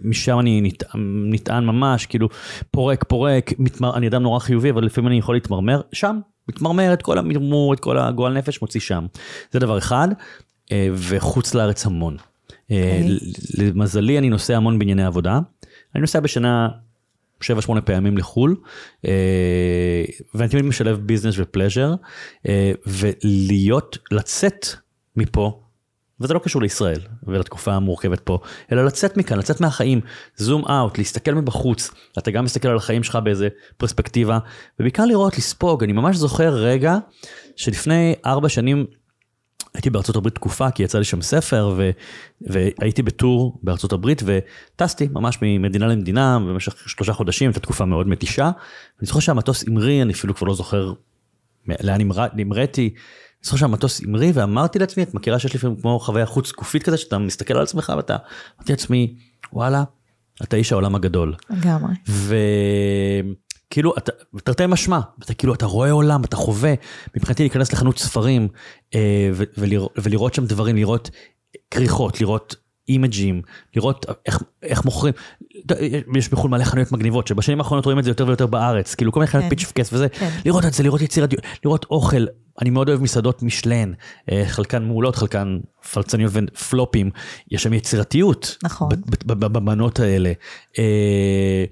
משם אני נטען, נטען ממש, כאילו פורק, פורק, מתמר, אני אדם נורא חיובי, אבל לפעמים אני יכול להתמרמר, שם, מתמרמר את כל המרמור, את כל הגועל נפש, מוציא שם. זה דבר אחד, אה, וחוץ לארץ המון. אה, אוקיי. למזלי, אני נוסע המון בענייני עבודה. אני נוסע בשנה 7-8 פעמים לחו"ל, אה, ואני תמיד משלב ביזנס ופלז'ר, ולהיות, לצאת מפה, וזה לא קשור לישראל ולתקופה המורכבת פה, אלא לצאת מכאן, לצאת מהחיים, זום אאוט, להסתכל מבחוץ, אתה גם מסתכל על החיים שלך באיזה פרספקטיבה, ובעיקר לראות, לספוג, אני ממש זוכר רגע שלפני ארבע שנים הייתי בארצות הברית תקופה, כי יצא לי שם ספר, ו, והייתי בטור בארצות הברית, וטסתי ממש ממדינה למדינה במשך שלושה חודשים, הייתה תקופה מאוד מתישה. אני זוכר שהמטוס המריא, אני אפילו כבר לא זוכר לאן נמר- נמראתי. אני זוכר שהמטוס המריא, ואמרתי לעצמי, את מכירה שיש לפעמים כמו חוויה חוץ זקופית כזה, שאתה מסתכל על עצמך ואתה, אמרתי לעצמי, וואלה, אתה איש העולם הגדול. לגמרי. כאילו, אתה, תרתי משמע, אתה כאילו, אתה רואה עולם, אתה חווה, מבחינתי להיכנס לחנות ספרים אה, ו- ולראות, ולראות שם דברים, לראות כריכות, לראות אימג'ים, לראות איך, איך מוכרים, יש בחו"ל מלא חנויות מגניבות, שבשנים האחרונות רואים את זה יותר ויותר בארץ, כאילו כל מיני חנויות כן. פיץ' וכס וזה, כן. לראות את זה, לראות יצירתיות, לראות אוכל, אני מאוד אוהב מסעדות משלן, אה, חלקן מעולות, חלקן פלצניות ופלופים, יש שם יצירתיות, נכון. ב- ב- ב- בבנות האלה. אה,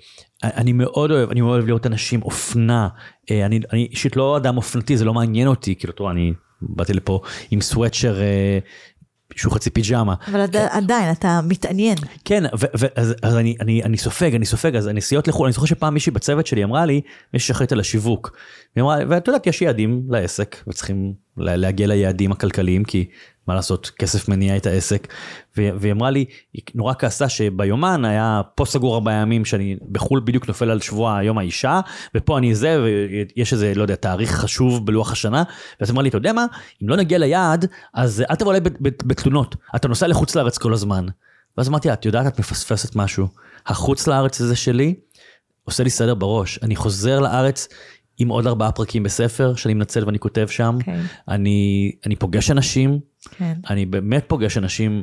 אני מאוד אוהב, אני מאוד אוהב לראות אנשים אופנה, אה, אני אני אישית לא אדם אופנתי, זה לא מעניין אותי, כאילו, תראו, אני באתי לפה עם סוואטשר אה, שהוא חצי פיג'מה. אבל עד- עדיין, אתה מתעניין. כן, ו- ו- אז, אז אני, אני, אני סופג, אני סופג, אז הנסיעות לחו"ל, אני זוכר שפעם מישהי בצוות שלי אמרה לי, מישהי שאחראית על השיווק, היא אמרה, ואת יודעת, יש יעדים לעסק, וצריכים להגיע ליעדים הכלכליים, כי מה לעשות, כסף מניע את העסק, והיא אמרה לי, היא נורא כעסה שביומן היה פה סגור ארבעה ימים, שאני בחו"ל בדיוק נופל על שבוע יום האישה, ופה אני זה, ויש איזה, לא יודע, תאריך חשוב בלוח השנה, ואז אמרה לי, אתה יודע מה, אם לא נגיע ליעד, אז אל תבוא אליי בת- בת- בתלונות, אתה נוסע לחוץ לארץ כל הזמן. ואז אמרתי לה, את יודעת, את מפספסת משהו. החוץ לארץ הזה שלי, עושה לי סדר בראש. אני חוזר לארץ עם עוד ארבעה פרקים בספר, שאני מנצל ואני כותב שם. כן. אני, אני פוגש אנשים, כן. אני באמת פוגש אנשים,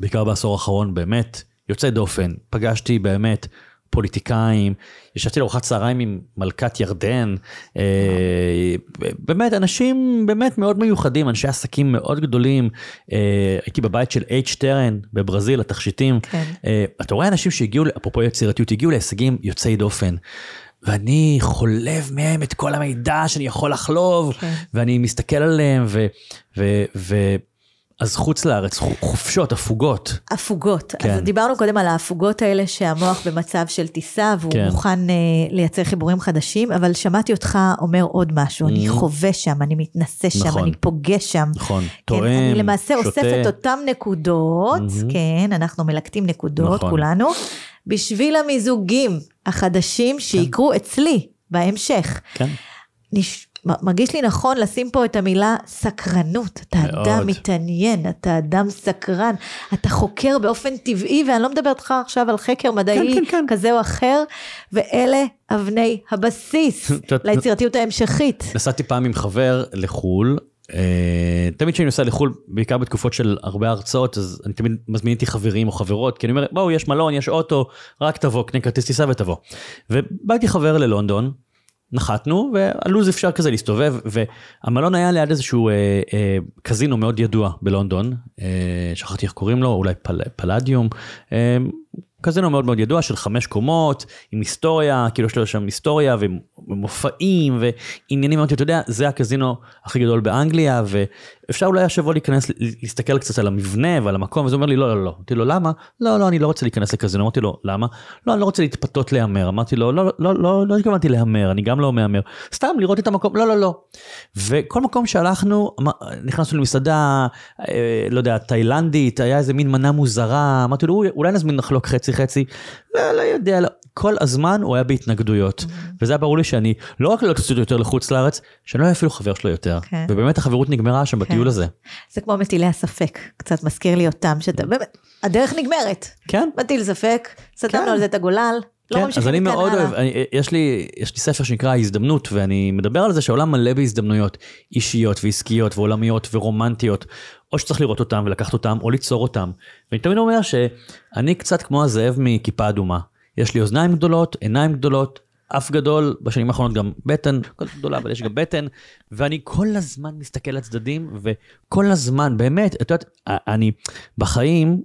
בעיקר בעשור האחרון, באמת, יוצאי דופן. פגשתי באמת פוליטיקאים, ישבתי לארוחת צהריים עם מלכת ירדן, אה, באמת אנשים באמת מאוד מיוחדים, אנשי עסקים מאוד גדולים. אה, הייתי בבית של H טרן בברזיל, התכשיטים. כן. אה, אתה רואה אנשים שהגיעו, אפרופו יצירתיות, הגיעו להישגים יוצאי דופן. ואני חולב מהם את כל המידע שאני יכול לחלוב, כן. ואני מסתכל עליהם, ו... ו, ו אז חוץ לארץ, חו- חופשות, הפוגות. הפוגות. כן. אז דיברנו קודם על ההפוגות האלה שהמוח במצב של טיסה והוא כן. מוכן אה, לייצר חיבורים חדשים, אבל שמעתי אותך אומר עוד משהו, אני חווה שם, אני מתנסה שם, Mm-hmm. נכון. אני פוגש שם. נכון, כן, תואם, אני למעשה שותה. אוסף את אותן נקודות, כן, אנחנו מלקטים נקודות נכון. כולנו, בשביל המיזוגים החדשים שיקרו אצלי בהמשך. כן. נש... מרגיש לי נכון לשים פה את המילה סקרנות. אתה מאוד. אדם מתעניין, אתה אדם סקרן, אתה חוקר באופן טבעי, ואני לא מדברת איתך עכשיו על חקר מדעי כן, כן. כזה או אחר, ואלה אבני הבסיס ליצירתיות ההמשכית. נסעתי פעם עם חבר לחו"ל, אה, תמיד כשאני נוסע לחו"ל, בעיקר בתקופות של הרבה הרצאות, אז אני תמיד מזמין איתי חברים או חברות, כי אני אומר, בואו, יש מלון, יש אוטו, רק תבוא, קנה כרטיס טיסה ותבוא. ובא איתי חבר ללונדון, נחתנו, והלו"ז אפשר כזה להסתובב, והמלון היה ליד איזשהו אה, אה, קזינו מאוד ידוע בלונדון, אה, שכחתי איך קוראים לו, אולי פל, פלדיום, אה, קזינו מאוד מאוד ידוע של חמש קומות, עם היסטוריה, כאילו יש לו שם היסטוריה ומופעים ועניינים מאוד, אתה יודע, זה הקזינו הכי גדול באנגליה, ואפשר אולי השבוע להיכנס, להסתכל קצת על המבנה ועל המקום, וזה אומר לי, לא, לא, לא. אמרתי לו, למה? לא, לא, אני לא רוצה להיכנס לקזינו. אמרתי לו, למה? לא, אני לא רוצה להתפתות להמר. אמרתי לו, לא, לא, לא, לא התכוונתי להמר, אני גם לא מהמר. סתם לראות את המקום, לא, לא, לא. וכל מקום שהלכנו, אמר- נכנסנו למסעדה, אה, לא יודע, תאילנדית, היה איזה מין מנה מוזרה, אמרתי לו, "אוי, אולי נזמין לחלוק חצי חצי. לא, לא יודע, לא. כל הזמן הוא היה בהתנגדויות. וזה היה ברור לי שאני לא רק לא טסתי יותר לחוץ לארץ, שאני לא היה אפילו חבר שלו יותר. כן. ובאמת החברות נגמרה שם בטיול הזה. זה כמו מטילי הספק, קצת מזכיר לי אותם, שאתה באמת, הדרך נגמרת. כן. מטיל ספק, סתמנו כן. על זה את הגולל, לא כן, אז אני מאוד. אוהב, אני, יש, לי, יש לי ספר שנקרא ההזדמנות, ואני מדבר על זה שהעולם מלא בהזדמנויות אישיות ועסקיות ועולמיות ורומנטיות, או שצריך לראות אותם ולקחת אותם, או ליצור אותם. ואני תמיד אומר שאני קצת כמו הזאב מכיפה אדומה. יש לי אוזניים גדולות, עיניים גדולות, אף גדול, בשנים האחרונות גם בטן, כל גדולה, אבל יש גם בטן, ואני כל הזמן מסתכל לצדדים, וכל הזמן, באמת, את יודעת, אני בחיים,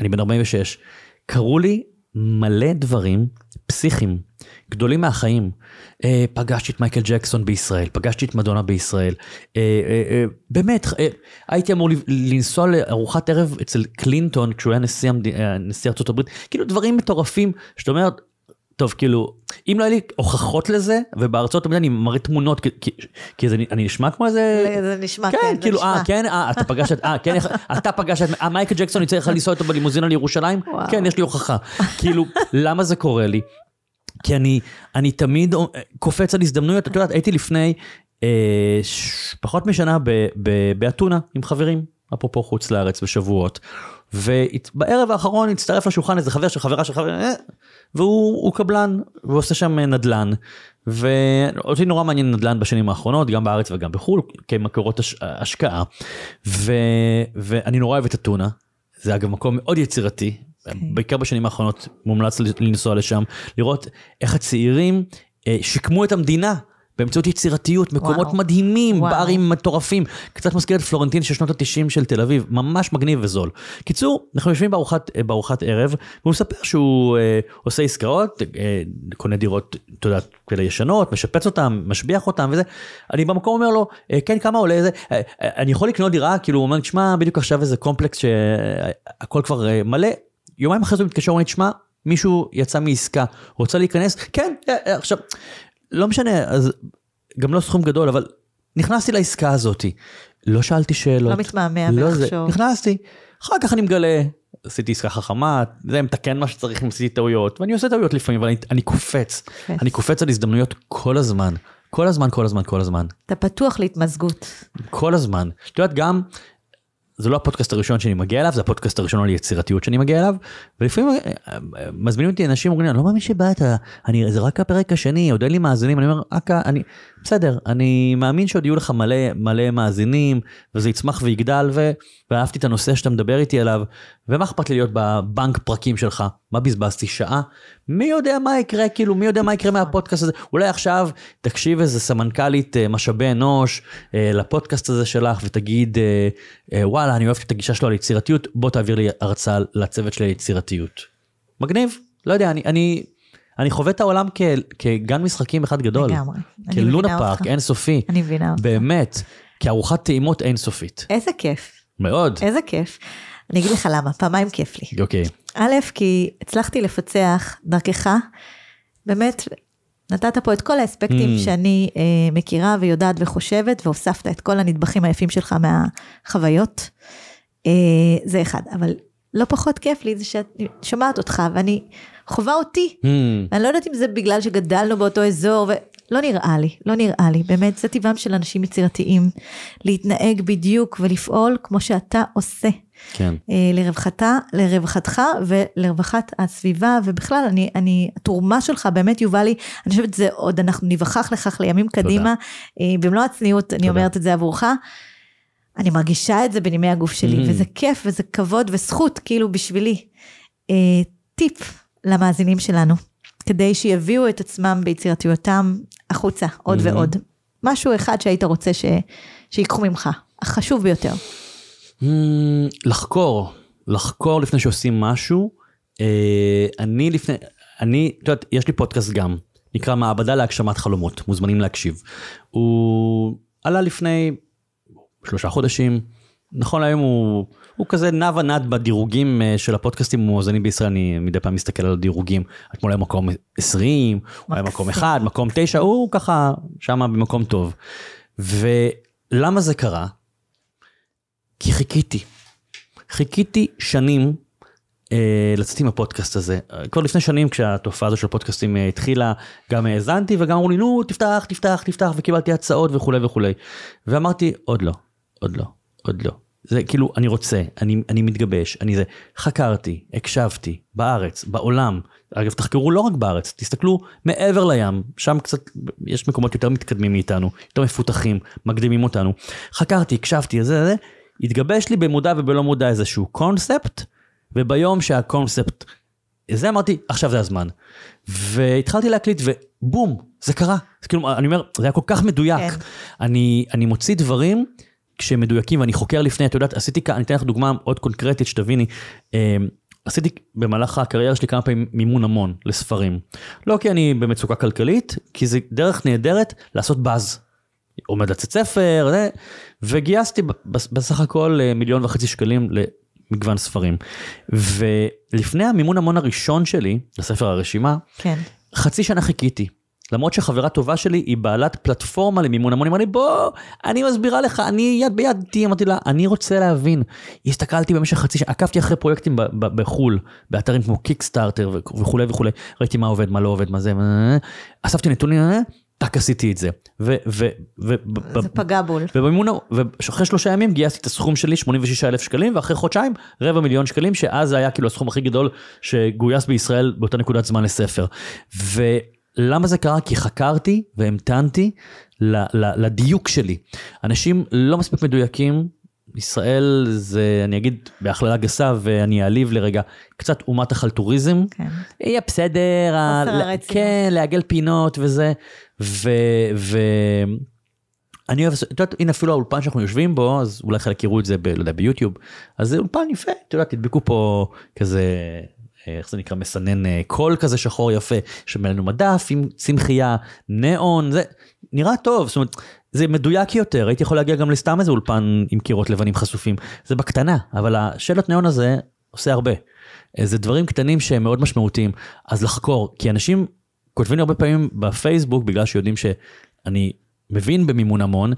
אני בן 46, קרו לי מלא דברים פסיכיים, גדולים מהחיים. אה, פגשתי את מייקל ג'קסון בישראל, פגשתי את מדונה בישראל. אה, אה, אה, באמת, אה, הייתי אמור לנסוע לארוחת ערב אצל קלינטון כשהוא היה נשיא, המד... אה, נשיא ארצות הברית, כאילו דברים מטורפים, שאתה אומר, טוב, כאילו, אם לא היה לי הוכחות לזה, ובארצות הברית אני מראה תמונות, כי, כי, כי זה, אני נשמע כמו איזה... זה נשמע, כן, כן, זה כאילו, אה, נשמע. כן, אה, אתה פגשת, אה, כן, אתה פגשת, אה, מייקל ג'קסון יצא לך לנסוע איתו בלימוזינה לירושלים? וואו. כן, יש לי הוכחה. כאילו, למה זה קורה לי? כי אני, אני תמיד אה, קופץ על הזדמנויות, את יודעת, הייתי לפני אה, ש- פחות משנה באתונה עם חברים, אפרופו חוץ לארץ בשבועות, ובערב האחרון הצטרף לשולחן איזה חבר של חברה של חבר, אה, והוא הוא קבלן, והוא עושה שם נדל"ן. ואותי נורא מעניין נדל"ן בשנים האחרונות, גם בארץ וגם בחו"ל, כמקורות הש... השקעה. ו... ואני נורא אוהב את אתונה, זה אגב מקום מאוד יצירתי, okay. בעיקר בשנים האחרונות מומלץ לנסוע לשם, לראות איך הצעירים אה, שיקמו את המדינה. באמצעות יצירתיות, מקומות וואו. מדהימים, וואו. ברים מטורפים. קצת מזכיר את פלורנטין של שנות ה-90 של תל אביב, ממש מגניב וזול. קיצור, אנחנו יושבים בארוחת, אה, בארוחת ערב, והוא מספר שהוא אה, עושה עסקאות, אה, קונה דירות, אתה יודע, כאלה ישנות, משפץ אותן, משביח אותן וזה. אני במקום אומר לו, אה, כן, כמה עולה זה? אה, אה, אני יכול לקנות דירה? כאילו, הוא אומר, תשמע, בדיוק עכשיו איזה קומפלקס שהכל כבר אה, מלא. יומיים אחרי זה מתקשר, אומר, תשמע, מישהו יצא מעסקה, רוצה להיכנס? כן, אה, אה, עכשיו, לא משנה, אז גם לא סכום גדול, אבל נכנסתי לעסקה הזאתי. לא שאלתי שאלות. לא מתמהמה לא ולחשוב. נכנסתי, אחר כך אני מגלה, עשיתי עסקה חכמה, זה מתקן מה שצריך אם עשיתי טעויות, ואני עושה טעויות לפעמים, אבל אני, אני קופץ. כן. אני קופץ על הזדמנויות כל הזמן. כל הזמן, כל הזמן, כל הזמן. אתה פתוח להתמזגות. כל הזמן. את יודעת, גם זה לא הפודקאסט הראשון שאני מגיע אליו, זה הפודקאסט הראשון על יצירתיות שאני מגיע אליו, ולפעמים אה, אה, מזמינים אותי אנשים אומרים, אני לא מאמין שבאת, אני, זה רק הפרק השני, עוד אין לי מאזינים, אני אומר, אכ"א, אני, בסדר, אני מאמין שעוד יהיו לך מלא מלא מאזינים, וזה יצמח ויגדל, ו, ואהבתי את הנושא שאתה מדבר איתי עליו, ומה אכפת לי להיות בבנק פרקים שלך? מה בזבזתי? שעה? מי יודע מה יקרה, כאילו, מי יודע מה יקרה מהפודקאסט הזה? אולי עכשיו תקשיב איזה סמנכ"לית אה, משאבי אנוש אה, לפודקאסט הזה שלך, ותגיד, אה, וואלה, אני אוהבת את הגישה שלו על יצירתיות, בוא תעביר לי הרצאה לצוות של היצירתיות. מגניב, לא יודע, אני, אני, אני חווה את העולם כ, כגן משחקים אחד גדול. לגמרי. כלונה פארק אינסופי. אני מבינה אותך. באמת, כארוחת טעימות אינסופית. איזה כיף. מאוד. איזה כיף. אני אגיד לך למה, פעמיים כיף לי. אוקיי. א', כי הצלחתי לפצח דרכך, באמת, נתת פה את כל האספקטים mm. שאני אה, מכירה ויודעת וחושבת, והוספת את כל הנדבכים היפים שלך מהחוויות. אה, זה אחד, אבל לא פחות כיף לי זה שאני שומעת אותך ואני חווה אותי. Mm. אני לא יודעת אם זה בגלל שגדלנו באותו אזור, ולא נראה לי, לא נראה לי. באמת, זה טבעם של אנשים יצירתיים, להתנהג בדיוק ולפעול כמו שאתה עושה. כן. אה, לרווחתה, לרווחתך ולרווחת הסביבה, ובכלל, אני, אני, התרומה שלך באמת, יובלי, אני חושבת שזה עוד, אנחנו ניווכח לכך לימים קדימה, תודה. אה, במלוא הצניעות, אני אומרת את זה עבורך. אני מרגישה את זה בנימי הגוף שלי, mm. וזה כיף וזה כבוד וזכות, כאילו, בשבילי. אה, טיפ למאזינים שלנו, כדי שיביאו את עצמם ביצירתיותם החוצה, עוד mm-hmm. ועוד. משהו אחד שהיית רוצה ש... שיקחו ממך, החשוב ביותר. Mm, לחקור, לחקור לפני שעושים משהו. אה, אני לפני, אני, את יודעת, יש לי פודקאסט גם, נקרא מעבדה להגשמת חלומות, מוזמנים להקשיב. הוא עלה לפני שלושה חודשים, נכון להיום הוא, הוא כזה נע ונד בדירוגים אה, של הפודקאסטים המואזנים בישראל, אני מדי פעם מסתכל על הדירוגים, אתמול היה מקום 20, הוא היה מקום 1, מקום 9, הוא ככה שם במקום טוב. ולמה זה קרה? כי חיכיתי. חיכיתי שנים אה, לצאת עם הפודקאסט הזה. כבר לפני שנים כשהתופעה הזו של פודקאסטים אה, התחילה, גם האזנתי וגם אמרו לי, נו, תפתח, תפתח, תפתח, וקיבלתי הצעות וכולי וכולי. ואמרתי, עוד לא, עוד לא, עוד לא. זה כאילו, אני רוצה, אני, אני מתגבש, אני זה. חקרתי, הקשבתי, בארץ, בעולם. אגב, תחקרו לא רק בארץ, תסתכלו מעבר לים, שם קצת, יש מקומות יותר מתקדמים מאיתנו, יותר מפותחים, מקדימים אותנו. חקרתי, הקשבתי, זה, זה, התגבש לי במודע ובלא מודע איזשהו קונספט, וביום שהקונספט, זה אמרתי, עכשיו זה הזמן. והתחלתי להקליט ובום, זה קרה. זה כאילו, אני אומר, זה היה כל כך מדויק. כן. אני, אני מוציא דברים כשהם מדויקים ואני חוקר לפני, את יודעת, עשיתי, אני אתן לך דוגמה עוד קונקרטית שתביני. אמ, עשיתי במהלך הקריירה שלי כמה פעמים מימון המון לספרים. לא כי אני במצוקה כלכלית, כי זה דרך נהדרת לעשות באז. עומד לצאת ספר, וגייסתי בסך הכל אה, מיליון וחצי שקלים למגוון ספרים. ולפני המימון המון הראשון שלי, לספר הרשימה, כן. חצי שנה חיכיתי. למרות שחברה טובה שלי היא בעלת פלטפורמה למימון המון, היא אמרה לי בוא, אני מסבירה לך, אני יד ביד איתי, אמרתי לה, אני רוצה להבין. הסתכלתי במשך חצי שנה, עקבתי אחרי פרויקטים בחו"ל, באתרים כמו קיקסטארטר וכולי וכולי, ראיתי מה עובד, מה לא עובד, מה זה, אספתי נתונים, טאק עשיתי את זה. ו... ו... ו... זה פגע בול. ובמימונה, ואחרי שלושה ימים גייסתי את הסכום שלי, 86 אלף שקלים, ואחרי חודשיים, רבע מיליון שקלים, שאז זה היה כאילו הסכום הכי גדול שגויס בישראל באותה נקודת זמן לספר. ולמה זה קרה? כי חקרתי והמתנתי לדיוק שלי. אנשים לא מספיק מדויקים, ישראל זה, אני אגיד בהכללה גסה ואני אעליב לרגע, קצת אומת החלטוריזם. כן. יהיה בסדר, חוסר הרצינות. כן, לעגל פינות וזה. ו... ו... אני אוהב, את יודעת, הנה אפילו האולפן שאנחנו יושבים בו, אז אולי חלק יראו את זה, ב, לא יודע, ביוטיוב, אז זה אולפן יפה, את יודעת, תדבקו פה כזה, איך זה נקרא, מסנן אה, קול כזה שחור יפה, שמלנו מדף עם צמחייה, ניאון, זה נראה טוב, זאת אומרת, זה מדויק יותר, הייתי יכול להגיע גם לסתם איזה אולפן עם קירות לבנים חשופים, זה בקטנה, אבל השלט ניאון הזה עושה הרבה. אה, זה דברים קטנים שהם מאוד משמעותיים, אז לחקור, כי אנשים כותבים לי הרבה פעמים בפייסבוק, בגלל שיודעים שאני מבין במימון המון,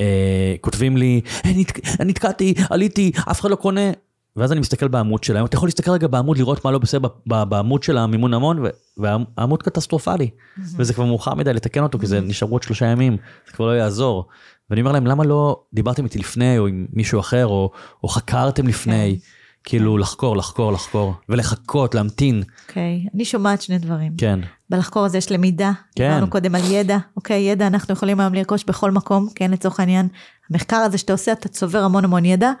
אה, כותבים לי, אני נתקעתי, עליתי, אף אחד לא קונה. ואז אני מסתכל בעמוד שלהם, אתה יכול להסתכל רגע בעמוד, לראות מה לא בסדר בעמוד של המימון המון, והעמוד קטסטרופלי. וזה כבר מאוחר מדי לתקן אותו, כי זה נשארו עוד שלושה ימים, זה כבר לא יעזור. ואני אומר להם, למה לא דיברתם איתי לפני, או עם מישהו אחר, או, או חקרתם לפני? כן. כאילו לחקור, לחקור, לחקור, ולחכות, להמתין. אוקיי, okay. אני שומעת שני דברים. כן. בלחקור הזה יש למידה. כן. דיברנו קודם על ידע, אוקיי, okay, ידע אנחנו יכולים היום לרכוש בכל מקום, כן, לצורך העניין. המחקר הזה שאתה עושה, אתה צובר המון המון ידע,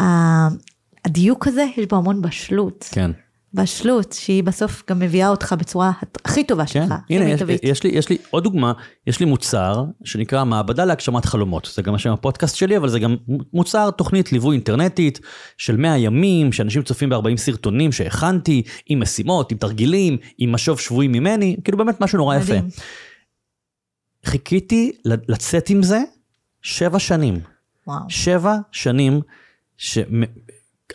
והדיוק הזה, יש בו המון בשלות. כן. בשלות, שהיא בסוף גם מביאה אותך בצורה הכי טובה כן. שלך, הנה, יש, יש, לי, יש לי עוד דוגמה, יש לי מוצר שנקרא מעבדה להגשמת חלומות, זה גם השם הפודקאסט שלי, אבל זה גם מוצר, תוכנית ליווי אינטרנטית של 100 ימים, שאנשים צופים ב-40 סרטונים שהכנתי, עם משימות, עם תרגילים, עם משוב שבועי ממני, כאילו באמת משהו נורא מדהים. יפה. חיכיתי לצאת עם זה שבע שנים. וואו. שבע שנים. ש...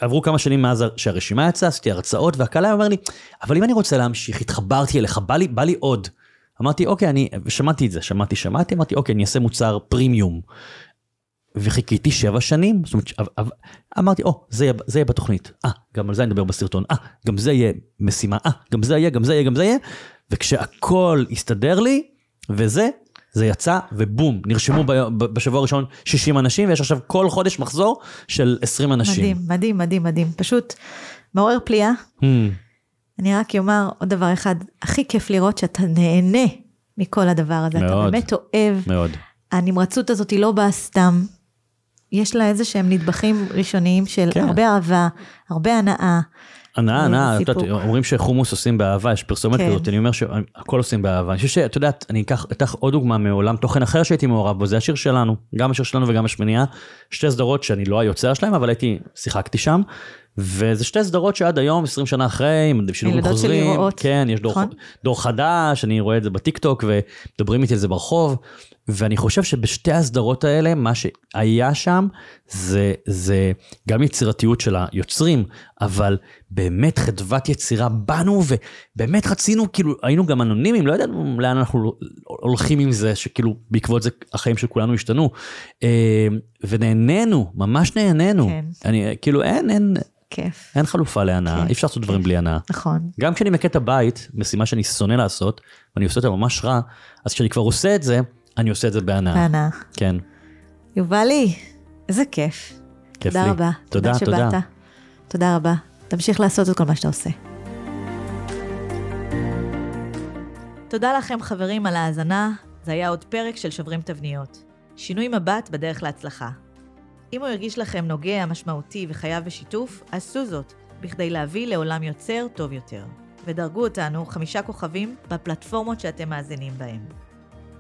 עברו כמה שנים מאז שהרשימה יצאה, עשיתי הרצאות, והקהל היה אומר לי, אבל אם אני רוצה להמשיך, התחברתי אליך, בא לי, בא לי עוד. אמרתי, אוקיי, אני, שמעתי את זה, שמעתי, שמעתי, אמרתי, אוקיי, אני אעשה מוצר פרימיום. וחיכיתי שבע שנים, זאת אומרת, אמרתי, או, זה, זה יהיה בתוכנית, אה, גם על זה אני אדבר בסרטון, אה, גם זה יהיה משימה, אה, גם זה יהיה, גם זה יהיה, גם זה יהיה, וכשהכל הסתדר לי, וזה, זה יצא ובום, נרשמו בשבוע הראשון 60 אנשים, ויש עכשיו כל חודש מחזור של 20 אנשים. מדהים, מדהים, מדהים, מדהים. פשוט מעורר פליאה. Hmm. אני רק אומר עוד דבר אחד, הכי כיף לראות שאתה נהנה מכל הדבר הזה. מאוד. אתה באמת אוהב. מאוד. הנמרצות הזאת היא לא באה סתם. יש לה איזה שהם נדבכים ראשוניים של כן. הרבה אהבה, הרבה הנאה. הנאה, הנאה, אומרים שחומוס עושים באהבה, יש פרסומת כן. כזאת, אני אומר שהכל עושים באהבה. אני חושב שאת יודעת, אני אקח עוד דוגמה מעולם תוכן אחר שהייתי מעורב בו, זה השיר שלנו, גם השיר שלנו וגם השמנייה, שתי סדרות שאני לא היוצר שלהם, אבל הייתי, שיחקתי שם, וזה שתי סדרות שעד היום, 20 שנה אחרי, עם שילובים חוזרים, כן, יש דור, נכון? דור חדש, אני רואה את זה בטיק טוק, ומדברים איתי על זה ברחוב, ואני חושב שבשתי הסדרות האלה, מה שהיה שם, זה, זה גם יצירתיות של היוצרים, אבל באמת חדוות יצירה בנו, ובאמת רצינו, כאילו, היינו גם אנונימיים, לא ידענו לאן אנחנו הולכים עם זה, שכאילו, בעקבות זה החיים של כולנו השתנו. אה, ונהנינו, ממש נהנינו. כן. אני, כאילו, אין, אין... כיף. אין חלופה להנאה, אי אפשר לעשות דברים בלי הנאה. נכון. גם כשאני מכה את הבית, משימה שאני שונא לעשות, ואני עושה אותה ממש רע, אז כשאני כבר עושה את זה, אני עושה את זה בהנאה. בהנאה. כן. יובלי, איזה כיף. כיף תודה לי. רבה. תודה, תודה. שבאת. תודה רבה. תמשיך לעשות את כל מה שאתה עושה. תודה לכם חברים על ההאזנה, זה היה עוד פרק של שוברים תבניות. שינוי מבט בדרך להצלחה. אם הוא הרגיש לכם נוגע, משמעותי וחייב בשיתוף, עשו זאת, בכדי להביא לעולם יוצר טוב יותר. ודרגו אותנו חמישה כוכבים בפלטפורמות שאתם מאזינים בהם.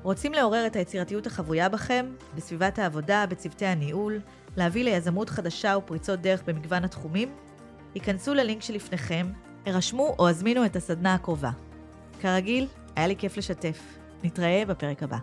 רוצים לעורר את היצירתיות החבויה בכם, בסביבת העבודה, בצוותי הניהול, להביא ליזמות חדשה ופריצות דרך במגוון התחומים? היכנסו ללינק שלפניכם, הרשמו או הזמינו את הסדנה הקרובה. כרגיל, היה לי כיף לשתף. נתראה בפרק הבא.